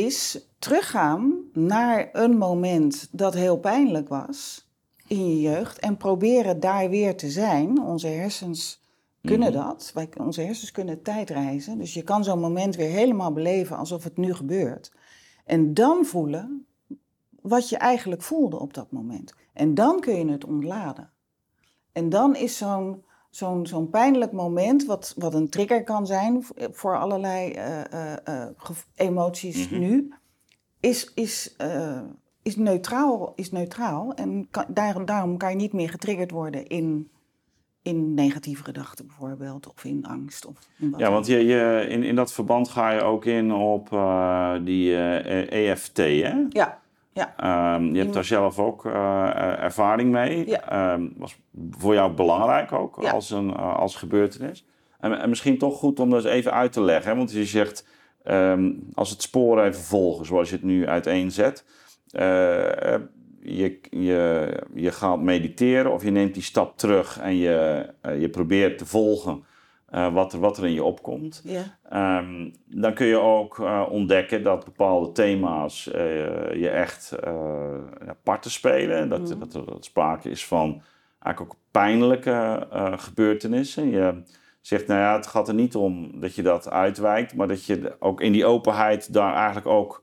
is teruggaan naar een moment dat heel pijnlijk was in je jeugd en proberen daar weer te zijn. Onze hersens kunnen Mhm. dat. Wij, onze hersens kunnen tijdreizen. Dus je kan zo'n moment weer helemaal beleven alsof het nu gebeurt. En dan voelen wat je eigenlijk voelde op dat moment. En dan kun je het ontladen. En dan is zo'n zo'n zo'n pijnlijk moment, wat, wat een trigger kan zijn v- voor allerlei eh, eh, eh, emoties Mhm. nu, is, is, eh, is, neutraal, is neutraal. En kan, daarom, daarom kan je niet meer getriggerd worden in, in negatieve gedachten bijvoorbeeld, of in angst. Of in ja want je, je, in, in dat verband ga je ook in op eh, die eh, EFT, hè? Ja, ja. Ehm, je hebt daar zelf ook eh, ervaring mee. Ja. Ehm, was voor jou belangrijk ook Ja. als, een, eh, als gebeurtenis. En, en misschien toch goed om dat eens even uit te leggen. Hè? Want je zegt, ehm, als het spoor even volgen zoals je het nu uiteenzet. eh, eh, je, je, je gaat mediteren of je neemt die stap terug en je, eh, je probeert te volgen eh, wat, er, wat er in je opkomt. ja. Ehm, dan kun je ook eh, ontdekken dat bepaalde thema's eh, je echt parten spelen. Dat, Mhm. dat er dat sprake is van eigenlijk ook pijnlijke gebeurtenissen. Je zegt, nou ja, het gaat er niet om dat je dat uitwijkt, maar dat je ook in die openheid daar eigenlijk ook,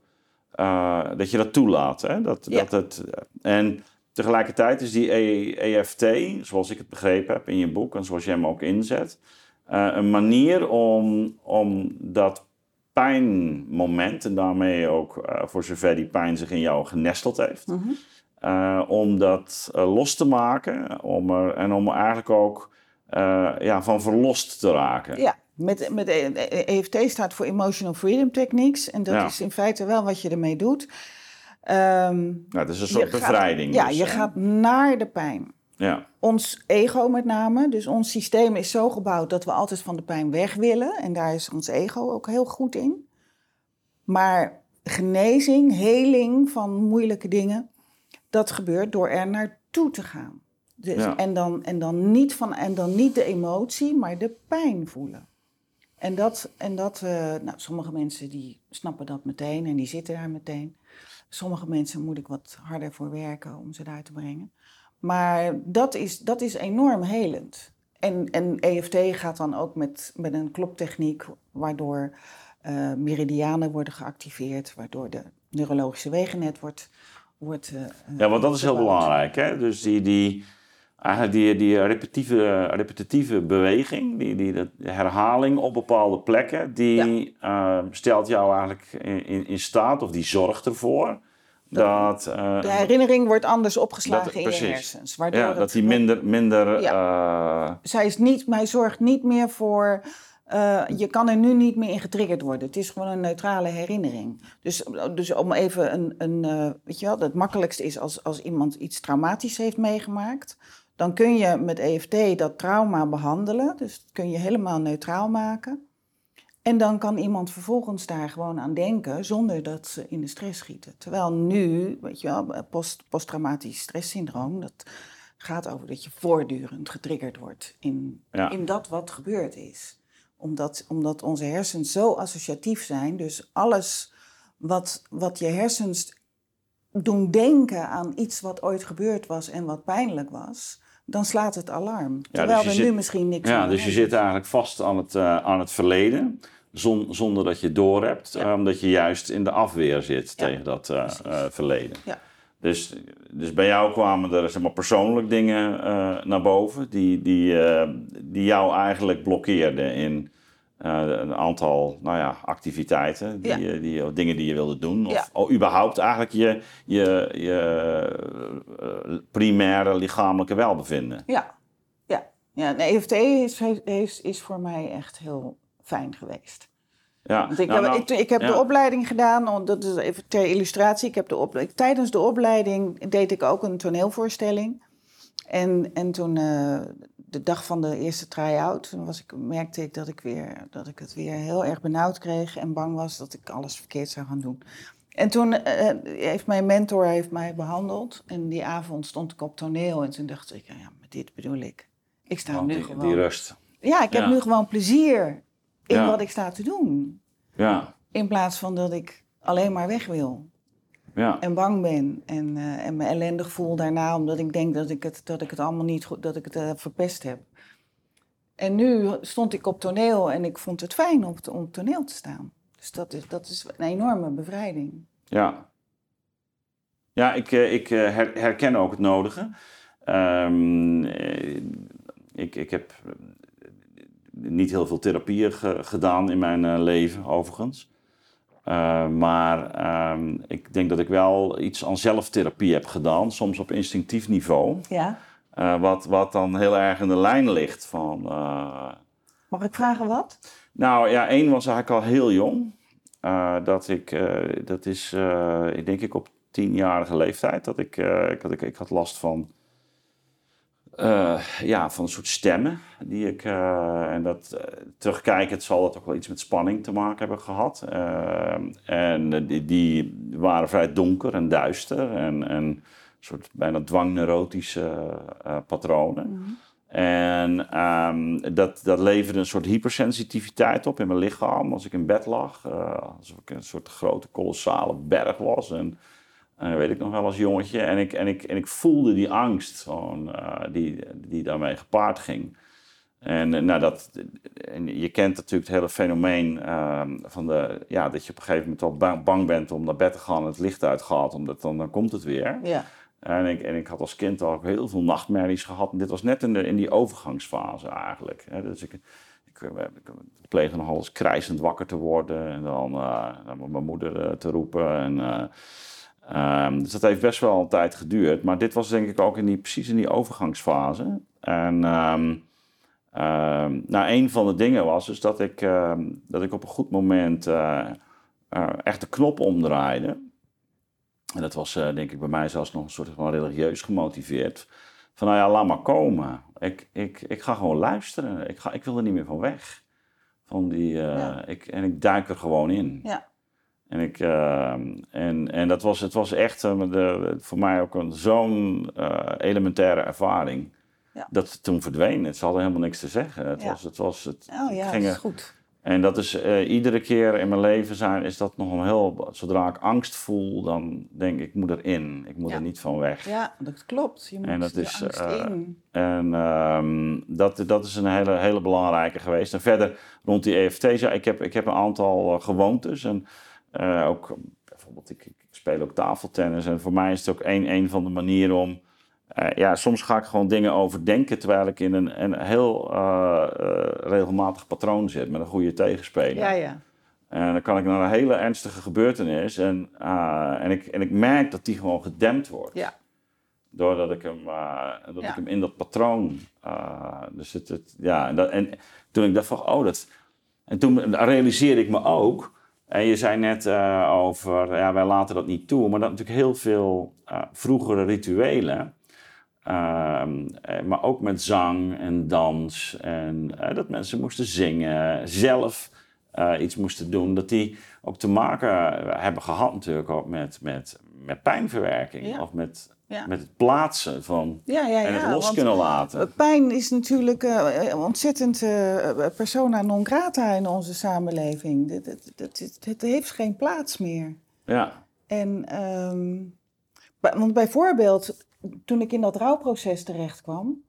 dat je dat toelaat. Hè? Dat, Ja. dat het, en tegelijkertijd is die E- EFT, zoals ik het begrepen heb in je boek en zoals jij hem ook inzet, eh, een manier om, om dat pijnmoment, en daarmee ook eh, voor zover die pijn zich in jou genesteld heeft, Mhm. eh, om dat los te maken om er, en om eigenlijk ook ja, van verlost te raken. Ja, met, met E- E- EFT staat voor Emotional Freedom Techniques. En dat Ja. is in feite wel wat je ermee doet. Nou, het is een soort gaat- bevrijding. ja, dus, je hè? gaat naar de pijn. Ja, Ons ego met name, dus ons systeem is zo gebouwd dat we altijd van de pijn weg willen. En daar is ons ego ook heel goed in. Maar genezing, heling van moeilijke dingen, dat gebeurt door er naartoe te gaan. Dus, Ja. en, dan, en, dan niet van, en dan niet de emotie, maar de pijn voelen. En dat, en dat eh, nou, sommige mensen die snappen dat meteen en die zitten daar meteen. Sommige mensen moet ik wat harder voor werken om ze daar te brengen. Maar dat is, dat is enorm helend. En, en EFT gaat dan ook met, met een kloptechniek, waardoor uh, meridianen worden geactiveerd, waardoor de neurologische wegennet wordt. wordt uh, ja, want dat is heel belangrijk. Hè? Dus die, die, eigenlijk die, die repetitieve, repetitieve beweging, die, die de herhaling op bepaalde plekken, die uh, stelt jou eigenlijk in, in staat, of die zorgt ervoor dat, uh, de herinnering wordt anders opgeslagen in je hersens. Waardoor ja, dat die minder... minder ja. uh, Zij is niet, mij zorgt niet meer voor... Uh, je kan er nu niet meer in getriggerd worden. Het is gewoon een neutrale herinnering. Dus, dus om even een... een weet je wel, het makkelijkste is als, als iemand iets traumatisch heeft meegemaakt... dan kun je met EFT dat trauma behandelen. Dus dat kun je helemaal neutraal maken. En dan kan iemand vervolgens daar gewoon aan denken zonder dat ze in de stress schieten. Terwijl nu, weet je wel, post, posttraumatisch stresssyndroom, dat gaat over dat je voortdurend getriggerd wordt in, in dat wat gebeurd is. Omdat, omdat onze hersens zo associatief zijn, dus alles wat, wat je hersens doen denken aan iets wat ooit gebeurd was en wat pijnlijk was, dan slaat het alarm. Terwijl dus er nu misschien niks Ja, dus je zit eigenlijk vast aan het, uh, aan het verleden. zonder dat je doorhebt. Ja. omdat je juist in de afweer zit tegen dat uh, uh, verleden. Ja. Dus, dus bij jou kwamen er zeg maar, persoonlijk dingen naar boven. Die, die, die jou eigenlijk blokkeerden in een aantal nou ja, activiteiten, die, ja. die, dingen die je wilde doen. Of, of überhaupt eigenlijk je, je, je primaire lichamelijke welbevinden. Ja, ja. ja de EFT is, is, is voor mij echt heel fijn geweest. Ja, Want ik, nou, heb, nou, ik, ik, heb de opleiding gedaan, dat is even ter illustratie. Ik heb de op, tijdens de opleiding deed ik ook een toneelvoorstelling. En, en toen, uh, de dag van de eerste try-out, was ik, merkte ik dat ik, weer, dat ik het weer heel erg benauwd kreeg en bang was dat ik alles verkeerd zou gaan doen. En toen uh, heeft mijn mentor heeft mij behandeld. En die avond stond ik op toneel en toen dacht ik, ja, met dit bedoel ik. Ik sta nu die, gewoon... Die rust. Ja, ik heb nu gewoon plezier in wat ik sta te doen. Ja. In plaats van dat ik alleen maar weg wil. Ja. En bang ben. En, uh, en me ellendig voel daarna, omdat ik denk dat ik het, dat ik het allemaal niet goed, dat ik het uh, verpest heb. En nu stond ik op toneel en ik vond het fijn om, om op toneel te staan. Dus dat is, dat is een enorme bevrijding. Ja. Ja, ik, uh, ik herken ook het nodige. Um, ik, ik heb niet heel veel therapieën gedaan in mijn leven, overigens. Uh, maar uh, ik denk dat ik wel iets aan zelftherapie heb gedaan, soms op instinctief niveau. Ja. Uh, wat, wat dan heel erg in de lijn ligt van. Eh, Mag ik vragen wat? Nou ja, één was eigenlijk al heel jong. dat ik, dat is, ik denk ik op tienjarige leeftijd, dat ik, ik, had, ik, ik had last van uh, ja, van een soort stemmen. Die ik, uh, en dat uh, terugkijkend zal dat ook wel iets met spanning te maken hebben gehad. en die, die, waren vrij donker en duister en, en een soort bijna dwangneurotische patronen. Mm -hmm. En um, dat, dat leverde een soort hypersensitiviteit op in mijn lichaam. Als ik in bed lag, alsof ik een soort grote kolossale berg was. En uh, weet ik nog wel als jongetje. En ik, en ik, en ik voelde die angst gewoon, uh, die, die daarmee gepaard ging. En, uh, nou, dat, en je kent natuurlijk het hele fenomeen ehm, van de, ja, dat je op een gegeven moment al bang, bang bent om naar bed te gaan en het licht uitgaat, omdat dan, dan komt het weer. Ja. En ik, en ik had als kind ook heel veel nachtmerries gehad. En dit was net in, de, in die overgangsfase eigenlijk. Hè. Dus ik, ik, ik pleegde nog alles krijzend wakker te worden. En dan, dan mijn moeder te roepen. En, Um, dus dat heeft best wel een tijd geduurd. Maar dit was denk ik ook in die, precies in die overgangsfase. En um, um, nou, een van de dingen was dus dat ik, dat ik op een goed moment uh, uh, echt de knop omdraaide. En dat was uh, denk ik bij mij zelfs nog een soort van religieus gemotiveerd. Van nou ja, laat maar komen. Ik, ik, ik ga gewoon luisteren. Ik, ga, ik wil er niet meer van weg. Van die, ja. ik, en ik duik er gewoon in. Ja. En, ik, uh, en, en dat was, het was echt uh, de, voor mij ook een, zo'n uh, elementaire ervaring. Ja. Dat het toen verdween. Het hadden helemaal niks te zeggen. Het ja. was, het was, het, oh ja, ging, dat is goed. En dat is eh, iedere keer in mijn leven zijn, is dat nog een heel. Zodra ik angst voel, dan denk ik, ik moet erin. Ik moet er niet van weg. Ja, dat klopt. Je moet en dat is, angst in. En uh, dat, dat is een hele, hele belangrijke geweest. En verder rond die EFT's, ja, ik heb, ik heb een aantal gewoontes. En ook bijvoorbeeld, ik, ik, speel ook tafeltennis. En voor mij is het ook een, een van de manieren om uh, ja, soms ga ik gewoon dingen overdenken terwijl ik in een, een heel uh, uh, regelmatig patroon zit met een goede tegenspeler. Ja, ja. En dan kan ik naar een hele ernstige gebeurtenis en, en, ik, en ik merk dat die gewoon gedempt wordt. Ja. Doordat ik hem, dat ik hem in dat patroon. dus het, het, ja, en, dat, en toen ik dacht van, oh, dat. En toen realiseerde ik me ook. En je zei net over, ja, wij laten dat niet toe, maar dat natuurlijk heel veel vroegere rituelen Ehm, eh, maar ook met zang en dans. En dat mensen moesten zingen, zelf uh, iets moesten doen. Dat die ook te maken hebben gehad natuurlijk ook met, met, met pijnverwerking. Of met, met het plaatsen van ja, ja, en het los kunnen laten. Pijn is natuurlijk ontzettend persona non grata in onze samenleving. Het heeft geen plaats meer. Ja. En... Um, want bijvoorbeeld, toen ik in dat rouwproces terecht kwam,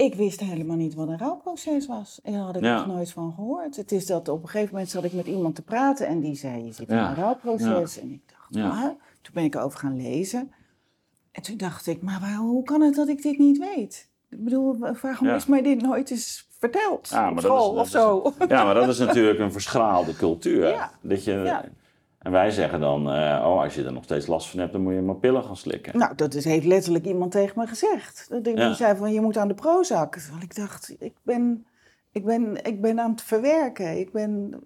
ik wist helemaal niet wat een rouwproces was. En daar had ik nog nooit van gehoord. Het is dat op een gegeven moment zat ik met iemand te praten en die zei: Je zit in een rouwproces. En ik dacht, ja. toen ben ik over gaan lezen. En toen dacht ik: Maar waar, hoe kan het dat ik dit niet weet? Ik bedoel, waarom is mij dit nooit eens verteld? Ja, maar school dat is, of zo. ja, maar dat is natuurlijk een verschraalde cultuur. Dat je, en wij zeggen dan, uh, oh, als je er nog steeds last van hebt, dan moet je maar pillen gaan slikken. Nou, dat is, heeft letterlijk iemand tegen me gezegd. Die ja. zei van, je moet aan de Prozac. Terwijl ik dacht, ik ben, ik, ben, ik ben aan het verwerken. Ik ben...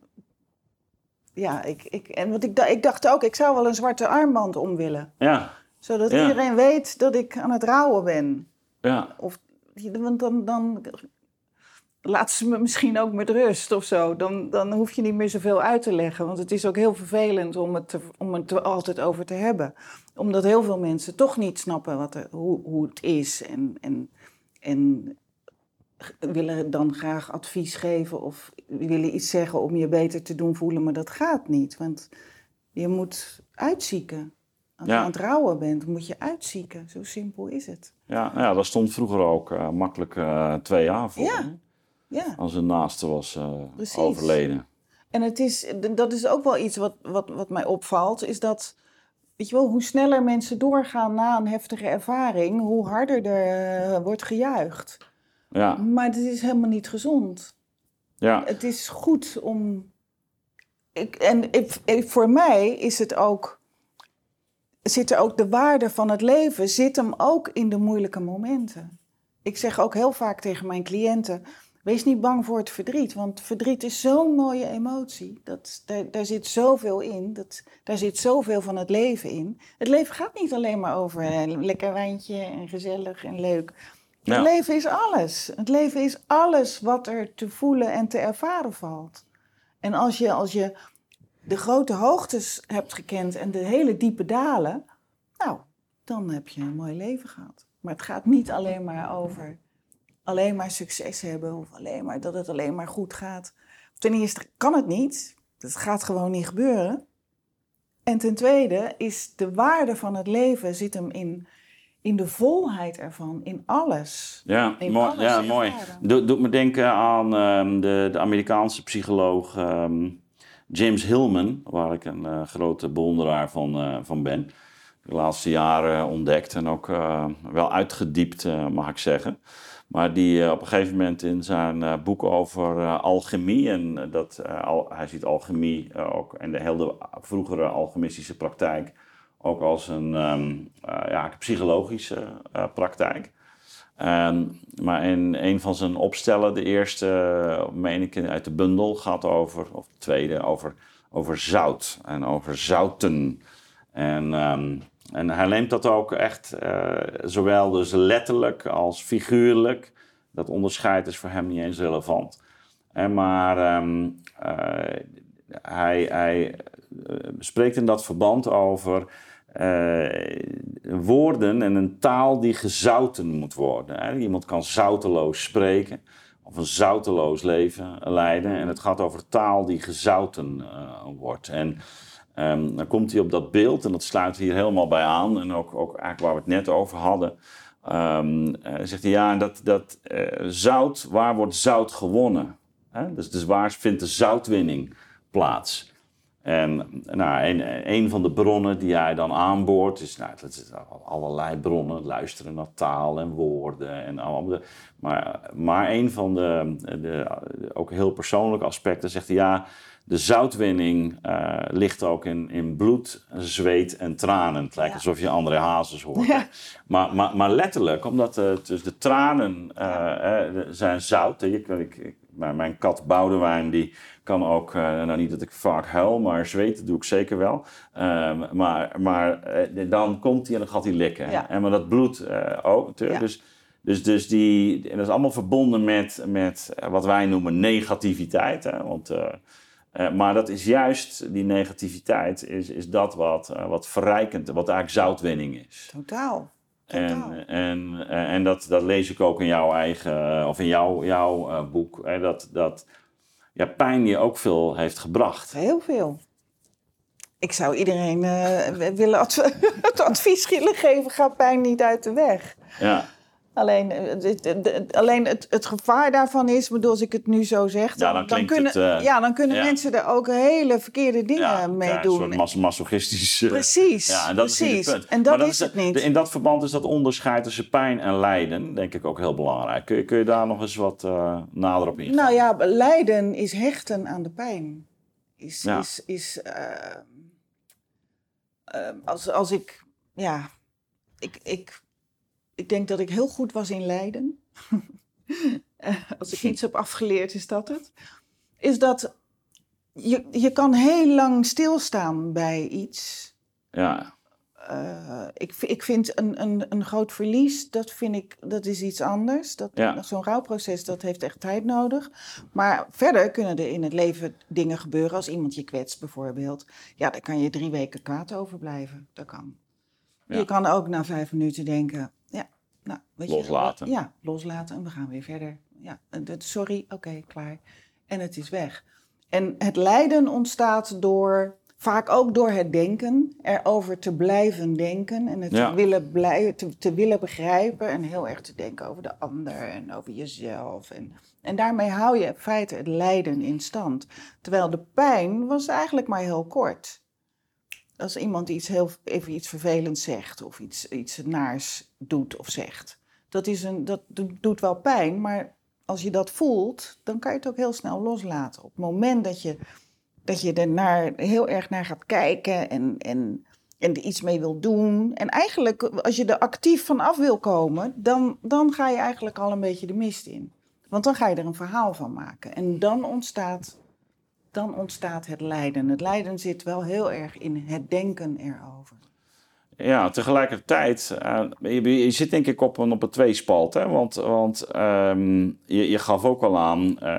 Ja, ik, ik, en wat ik, ik dacht ook, ik zou wel een zwarte armband om willen. Ja. Zodat iedereen weet dat ik aan het rouwen ben. Ja. Of, want dan, dan laat ze me misschien ook met rust of zo. Dan, dan hoef je niet meer zoveel uit te leggen. Want het is ook heel vervelend om het, om het er altijd over te hebben. Omdat heel veel mensen toch niet snappen wat er, hoe, hoe het is. En, en, en willen dan graag advies geven of willen iets zeggen om je beter te doen voelen. Maar dat gaat niet. Want je moet uitzieken. Als je aan het rouwen bent, moet je uitzieken. Zo simpel is het. Ja, nou ja dat stond vroeger ook uh, makkelijk uh, twee jaar voor. Ja. Ja. Als een naaste was uh, overleden. En het is, dat is ook wel iets wat, wat, wat mij opvalt, is dat, weet je wel, hoe sneller mensen doorgaan na een heftige ervaring, hoe harder er uh, wordt gejuicht. Ja. Maar het is helemaal niet gezond. Ja. Het is goed om. Ik, en ik, voor mij is het ook. Zit er ook de waarde van het leven, zit hem ook in de moeilijke momenten. Ik zeg ook heel vaak tegen mijn cliënten: Wees niet bang voor het verdriet, want verdriet is zo'n mooie emotie. Dat, daar, daar zit zoveel in, dat, daar zit zoveel van het leven in. Het leven gaat niet alleen maar over een lekker wijntje en gezellig en leuk. Het leven is alles. Het leven is alles wat er te voelen en te ervaren valt. En als je, als je de grote hoogtes hebt gekend en de hele diepe dalen, nou, dan heb je een mooi leven gehad. Maar het gaat niet alleen maar over alleen maar succes hebben of alleen maar dat het alleen maar goed gaat. Ten eerste kan het niet. Dat gaat gewoon niet gebeuren. En ten tweede is de waarde van het leven zit hem in, in de volheid ervan, in alles. Ja, mooi. ja, mooi. Doet doet me denken aan um, de, de Amerikaanse psycholoog um, James Hillman, waar ik een uh, grote bewonderaar van, uh, van ben. De laatste jaren ontdekt en ook uh, wel uitgediept, mag ik zeggen. Maar die eh, op een gegeven moment in zijn uh, boek over uh, alchemie, en dat, al, hij ziet alchemie ook en de hele vroegere alchemistische praktijk ook als een um, ja, psychologische praktijk. Um, maar in een van zijn opstellen, de eerste, meen ik, uit de bundel, gaat over, of de tweede, over, over zout en over zouten. En um, en hij neemt dat ook echt uh, zowel dus letterlijk als figuurlijk. Dat onderscheid is voor hem niet eens relevant. En maar um, uh, hij, hij uh, spreekt in dat verband over woorden en een taal die gezouten moet worden. Iemand kan zouteloos spreken of een zouteloos leven leiden. En het gaat over taal die gezouten wordt. En ehm, dan komt hij op dat beeld, en dat sluit hier helemaal bij aan. En ook, ook eigenlijk waar we het net over hadden. Um, zegt hij, ja, dat, dat zout, waar wordt zout gewonnen? Dus, dus waar vindt de zoutwinning plaats? En nou, een, een van de bronnen die hij dan aanboort, is, nou, dat is allerlei bronnen, luisteren naar taal en woorden en allemaal. Maar, maar een van de, de, ook heel persoonlijke aspecten zegt hij, ja, de zoutwinning uh, ligt ook in, in bloed, zweet en tranen. Het lijkt alsof je André Hazes hoort. Maar, maar, maar letterlijk, omdat de, dus de tranen uh, zijn zout. Ik, ik, mijn kat Boudewijn, die kan ook, nou niet dat ik vaak huil, maar zweten doe ik zeker wel. Um, maar maar dan komt hij en dan gaat hij likken. En maar dat bloed ook natuurlijk. Dus, dus, dus die, en dat is allemaal verbonden met, met wat wij noemen negativiteit. Hè? Want uh, maar dat is juist, die negativiteit, is, is dat wat, uh, wat verrijkend, wat eigenlijk zoutwinning is. Totaal. En, en, eh, en dat, dat lees ik ook in jouw eigen, of in jouw, jouw boek, hè, dat, dat ja, pijn je ook veel heeft gebracht. Heel veel. Ik zou iedereen willen adv [laughs] het advies willen geven, ga pijn niet uit de weg. Ja. Alleen, eh, alleen het, het gevaar daarvan is, bedoel, als ik het nu zo zeg, dan, dan, kunnen, het, uh, ja, dan kunnen mensen er ook hele verkeerde dingen ja, mee ja, doen. Een soort masochistisch. Uh, precies. Ja, en dat precies. is het punt. En dat, is het niet. In dat verband is dat onderscheid tussen pijn en lijden, denk ik ook heel belangrijk. Kun je, kun je daar nog eens wat uh, nader op ingaan? Nou ja, lijden is hechten aan de pijn. Is, is, is als, als ik, ja, ik, ik ik denk dat ik heel goed was in Leiden. [laughs] Als ik iets heb afgeleerd, is dat het. Is dat je, je kan heel lang stilstaan bij iets. Ja. Uh, ik, ik vind een, een, een groot verlies, dat vind ik, dat is iets anders. Dat, ja. Zo'n rouwproces, dat heeft echt tijd nodig. Maar verder kunnen er in het leven dingen gebeuren. Als iemand je kwetst bijvoorbeeld. Ja, daar kan je drie weken kwaad over blijven. Dat kan. Ja. Je kan ook na vijf minuten denken, nou, weet loslaten. Je, ja, loslaten en we gaan weer verder. Ja, sorry, oké, klaar. En het is weg. En het lijden ontstaat door, vaak ook door het denken, erover te blijven denken en het te, willen blij, te, te, willen begrijpen en heel erg te denken over de ander en over jezelf. En, en daarmee hou je in feite het lijden in stand. Terwijl de pijn was eigenlijk maar heel kort als iemand iets heel, even iets vervelends zegt of iets, iets naars doet of zegt. Dat, is een, dat doet wel pijn, maar als je dat voelt, dan kan je het ook heel snel loslaten. Op het moment dat je, dat je er naar, heel erg naar gaat kijken en, en, en er iets mee wil doen. En eigenlijk, als je er actief van af wil komen, dan, dan ga je eigenlijk al een beetje de mist in. Want dan ga je er een verhaal van maken. En dan ontstaat dan ontstaat het lijden. Het lijden zit wel heel erg in het denken erover. Ja, tegelijkertijd, uh, je, je, zit denk ik op een, op een tweespalt. Hè? Want, want um, je, je gaf ook al aan, uh,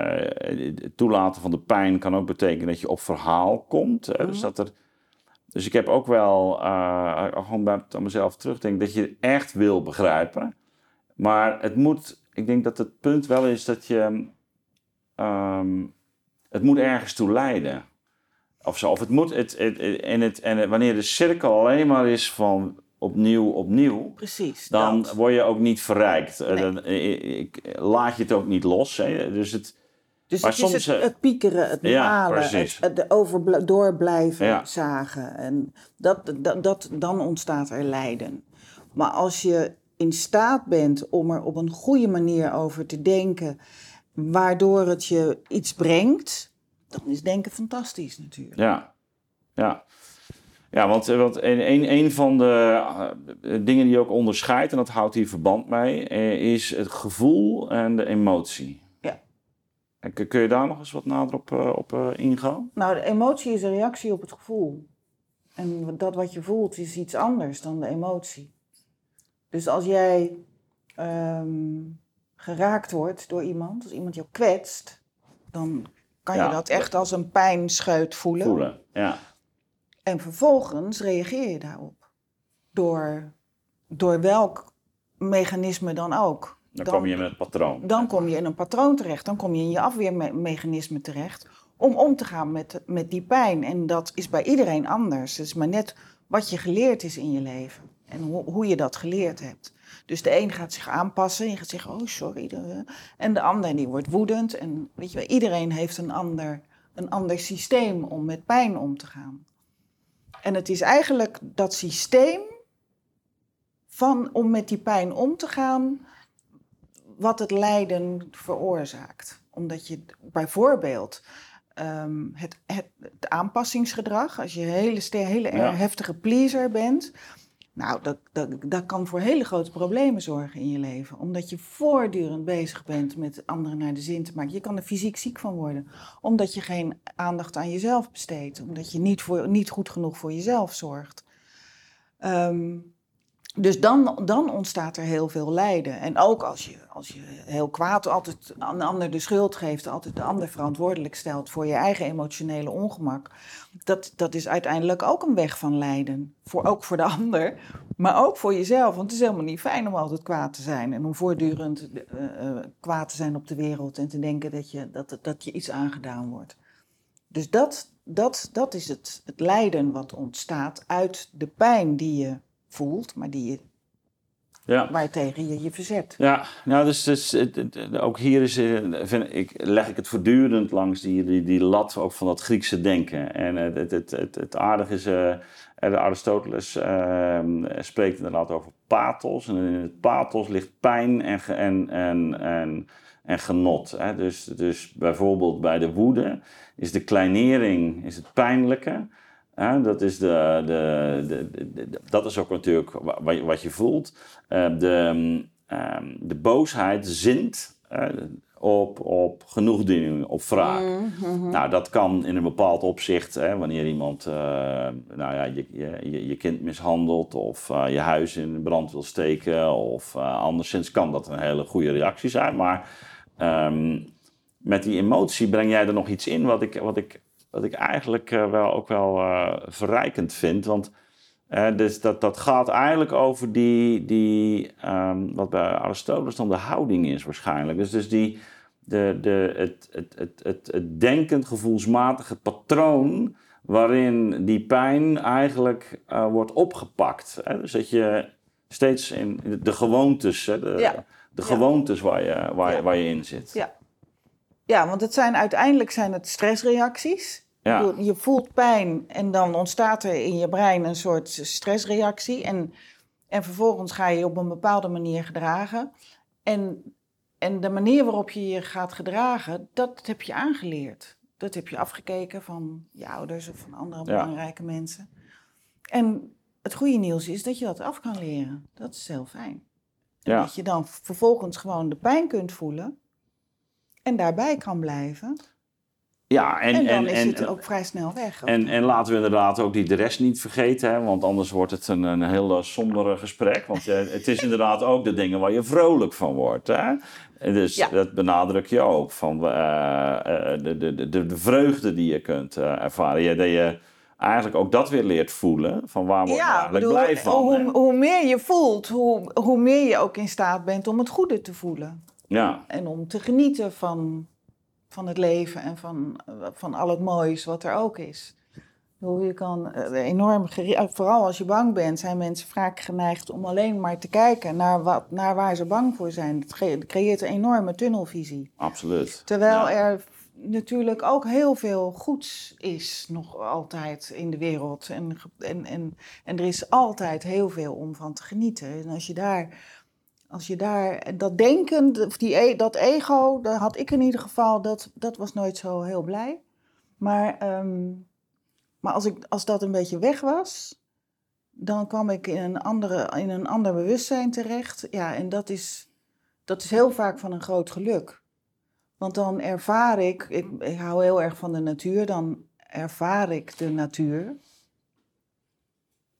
het toelaten van de pijn kan ook betekenen dat je op verhaal komt. Hè? Dus, mhm. dat er, dus ik heb ook wel, uh, gewoon bij mezelf terugdenken, dat je echt wil begrijpen. Maar het moet, ik denk dat het punt wel is dat je... Um, het moet ergens toe leiden. Of zo. Of het moet, het, het, en, het, en wanneer de cirkel alleen maar is van opnieuw, opnieuw. Precies. Dan word je ook niet verrijkt. Nee. Dan, ik, laat je het ook niet los. Hè. Dus het. Dus maar het soms, is het, het, piekeren, het malen, het, over, doorblijven ja. zagen. En dat, dat, dat, dan ontstaat er lijden. Maar als je in staat bent om er op een goede manier over te denken waardoor het je iets brengt, dan is denken fantastisch natuurlijk. Ja, ja. Ja, want, eh, want een, een van de uh, dingen die ook onderscheidt, en dat houdt hier verband mee, uh, is het gevoel en de emotie. Ja. En kun je daar nog eens wat nader op, op ingaan? Nou, de emotie is een reactie op het gevoel. En dat wat je voelt is iets anders dan de emotie. Dus als jij um, geraakt wordt door iemand, als iemand jou kwetst, dan kan je dat echt als een pijnscheut voelen. Voelen, ja. En vervolgens reageer je daarop. Door, door welk mechanisme dan ook. Dan, kom je in het patroon. Dan kom je in een patroon terecht. Dan kom je in je afweermechanisme terecht. Om om te gaan met, met die pijn. En dat is bij iedereen anders. Het is maar net wat je geleerd is in je leven. En hoe je dat geleerd hebt. Dus de een gaat zich aanpassen. Je gaat zeggen, oh sorry. En de ander die wordt woedend. En weet je wel, iedereen heeft een ander, een ander systeem om met pijn om te gaan. En het is eigenlijk dat systeem van, om met die pijn om te gaan, wat het lijden veroorzaakt. Omdat je bijvoorbeeld um, het, het, het, aanpassingsgedrag, als je een hele, hele heftige pleaser bent, nou, dat, dat, dat kan voor hele grote problemen zorgen in je leven. Omdat je voortdurend bezig bent met anderen naar de zin te maken. Je kan er fysiek ziek van worden. Omdat je geen aandacht aan jezelf besteedt. Omdat je niet, voor, niet goed genoeg voor jezelf zorgt. Um, dus dan, dan ontstaat er heel veel lijden. En ook als je, als je heel kwaad altijd aan de ander de schuld geeft, altijd de ander verantwoordelijk stelt voor je eigen emotionele ongemak. Dat, dat is uiteindelijk ook een weg van lijden. Voor, ook voor de ander, maar ook voor jezelf. Want het is helemaal niet fijn om altijd kwaad te zijn. En om voortdurend uh, kwaad te zijn op de wereld en te denken dat je, dat, dat je iets aangedaan wordt. Dus dat, dat, dat is het, het lijden wat ontstaat uit de pijn die je voelt, maar die je, ja. waar tegen je je verzet. Ja, nou, dus, dus ook hier is, eh, vind ik, leg ik het voortdurend langs die, die, die lat ook van dat Griekse denken. En het, het, het, het, aardige is, uh, Aristoteles uh, spreekt inderdaad over pathos. En in het pathos ligt pijn en, en, en, en, en genot. Hè? Dus, dus bijvoorbeeld bij de woede is de kleinering is het pijnlijke dat, is de, de, de, dat is ook natuurlijk wat je voelt. Uh, de, de boosheid zint uh, op, op genoegdoening, op wraak. Mm -hmm. Nou, dat kan in een bepaald opzicht, hè, wanneer iemand uh, nou ja, je, je, je kind mishandelt of uh, je huis in brand wil steken of anderszins kan dat een hele goede reactie zijn. Maar um, met die emotie breng jij er nog iets in wat ik, wat ik wat ik eigenlijk uh, wel, ook wel uh, verrijkend vind. Want uh, dus dat, dat gaat eigenlijk over die, die um, wat bij Aristoteles dan de houding is waarschijnlijk. Dus, dus die, de, de, het, het, het, het, het denkend, gevoelsmatige patroon waarin die pijn eigenlijk wordt opgepakt. Hè? Dus dat je steeds in de gewoontes, hè, de, ja. de gewoontes waar, je, waar, ja. waar je in zit. Ja. Ja, want het zijn uiteindelijk zijn het stressreacties. Ja. Je voelt pijn en dan ontstaat er in je brein een soort stressreactie. En, en vervolgens ga je je op een bepaalde manier gedragen. En, en de manier waarop je je gaat gedragen, dat heb je aangeleerd. Dat heb je afgekeken van je ouders of van andere belangrijke mensen. En het goede nieuws is dat je dat af kan leren. Dat is heel fijn. Ja. Dat je dan vervolgens gewoon de pijn kunt voelen en daarbij kan blijven. Ja, en, en dan is het ook vrij snel weg. En, en laten we inderdaad ook die de rest niet vergeten, hè, want anders wordt het een, een heel sombere gesprek. Want uh, het is inderdaad ook de dingen waar je vrolijk van wordt. Hè? Dus ja. dat benadruk je ook, van uh, uh, de, de, de, de vreugde die je kunt ervaren. Ja, dat je eigenlijk ook dat weer leert voelen, van waar word je ja, eigenlijk blij van. Hoe, hoe, meer je voelt, hoe, hoe meer je ook in staat bent om het goede te voelen. Ja. En om te genieten van van het leven en van, van al het moois wat er ook is. Je kan eh, enorm, eh, vooral als je bang bent, zijn mensen vaak geneigd om alleen maar te kijken naar, wat, naar waar ze bang voor zijn. Het creëert een enorme tunnelvisie. Absoluut. Terwijl er natuurlijk ook heel veel goeds is, nog altijd in de wereld. En, en, en, en er is altijd heel veel om van te genieten. En als je daar als je daar dat denken, of die, e, dat ego, dat had ik in ieder geval, dat, dat was nooit zo heel blij. Maar, ehm, maar als, ik, als dat een beetje weg was, dan kwam ik in een, andere, in een ander bewustzijn terecht. Ja, en dat is, dat is heel vaak van een groot geluk. Want dan ervaar ik, ik, hou heel erg van de natuur, dan ervaar ik de natuur.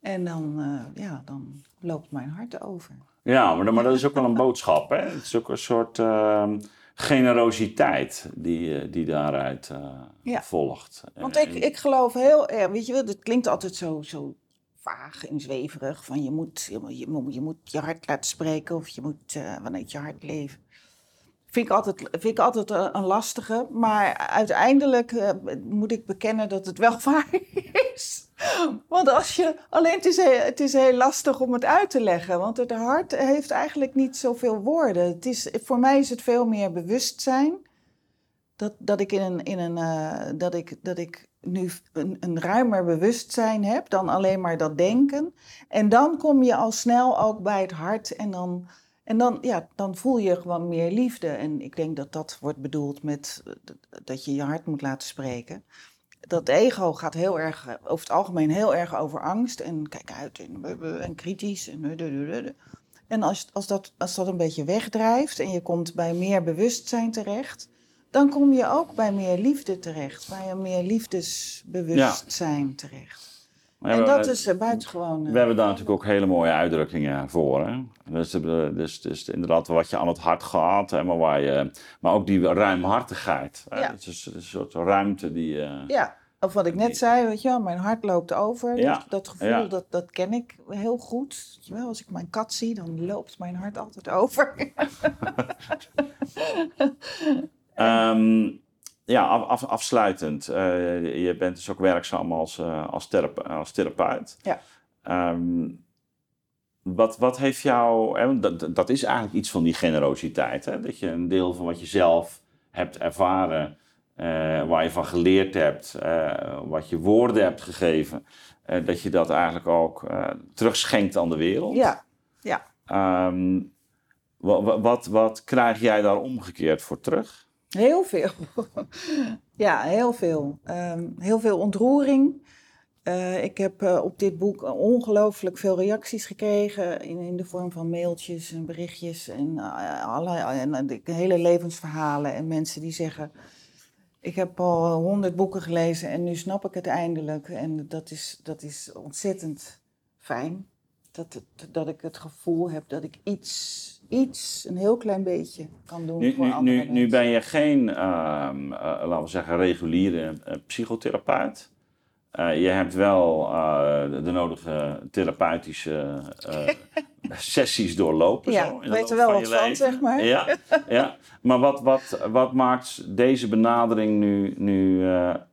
En dan, uh, ja, dan loopt mijn hart over. Ja, maar, maar dat is ook wel een boodschap. Hè? Het is ook een soort uh, generositeit die, eh, die daaruit uh, volgt. Want ik, ik geloof heel erg, weet je wel, het klinkt altijd zo, zo vaag en zweverig. Van je moet je, moet- je, moet, je hart laten spreken of je moet eh, vanuit je hart leven. Vind ik altijd, vind ik altijd eh, een lastige. Maar uiteindelijk eh, moet ik bekennen dat het wel [laughs] waar is. Want als je. Alleen het is, heel, het is heel lastig om het uit te leggen. Want het hart heeft eigenlijk niet zoveel woorden. Het is, voor mij is het veel meer bewustzijn. Dat, dat ik in een. In een eh, dat, ik, dat ik nu een, een ruimer bewustzijn heb dan alleen maar dat denken. En dan kom je al snel ook bij het hart. En dan. En dan, ja, dan voel je gewoon meer liefde. En ik denk dat dat wordt bedoeld met dat je je hart moet laten spreken. Dat ego gaat heel erg, eh, over het algemeen heel erg over angst. En kijk uit en, en kritisch. En, en als, als, dat, als dat een beetje wegdrijft en je komt bij meer bewustzijn terecht... dan kom je ook bij meer liefde terecht. Bij een meer liefdesbewustzijn terecht. Maar En we- dat is eh, buitengewoon... eh, We hebben daar natuurlijk ook hele mooie uitdrukkingen voor. Hè? Dus, eh, dus, dus inderdaad wat je aan het hart gaat, hè, maar, waar je, maar ook die ruimhartigheid. Hè? Ja. Het is een soort ruimte die... eh, Ja, of wat ik net zei, weet je wel, mijn hart loopt over. Ja, Dat, dat gevoel, dat, dat ken ik heel goed. Weet je wel, als ik mijn kat zie, dan loopt mijn hart altijd over. [laughs] Ehm, ja, af, af- afsluitend. eh, je bent dus ook werkzaam als, eh, als, therape- als therapeut. Ja. Ehm, wat, wat heeft jou... Dat, dat is eigenlijk iets van die generositeit. Hè? Dat je een deel van wat je zelf hebt ervaren... eh, waar je van geleerd hebt... wat je woorden hebt gegeven... dat je dat eigenlijk ook terugschenkt aan de wereld. ja, ja. Ehm, wa- wa- wat, wat krijg jij daar omgekeerd voor terug? Heel veel. ja, heel veel. Ehm, heel veel ontroering. Eh, ik heb eh, op dit boek ongelooflijk veel reacties gekregen in, in de vorm van mailtjes en berichtjes en, eh, alle, en hele levensverhalen. En mensen die zeggen, ik heb al honderd boeken gelezen en nu snap ik het eindelijk. En dat is, dat is ontzettend fijn. Dat, het- dat ik het gevoel heb dat ik iets, iets, een heel klein beetje kan doen Nu, voor nu, andere nu, nu ben je geen, eh, laten we zeggen, reguliere eh, psychotherapeut. Eh, je hebt wel de, de nodige therapeutische [laughs] sessies doorlopen. Ja, zo, weet er wel je wat van, leven. zeg maar. Ja, ja. maar wat, wat, wat maakt deze benadering nu, nu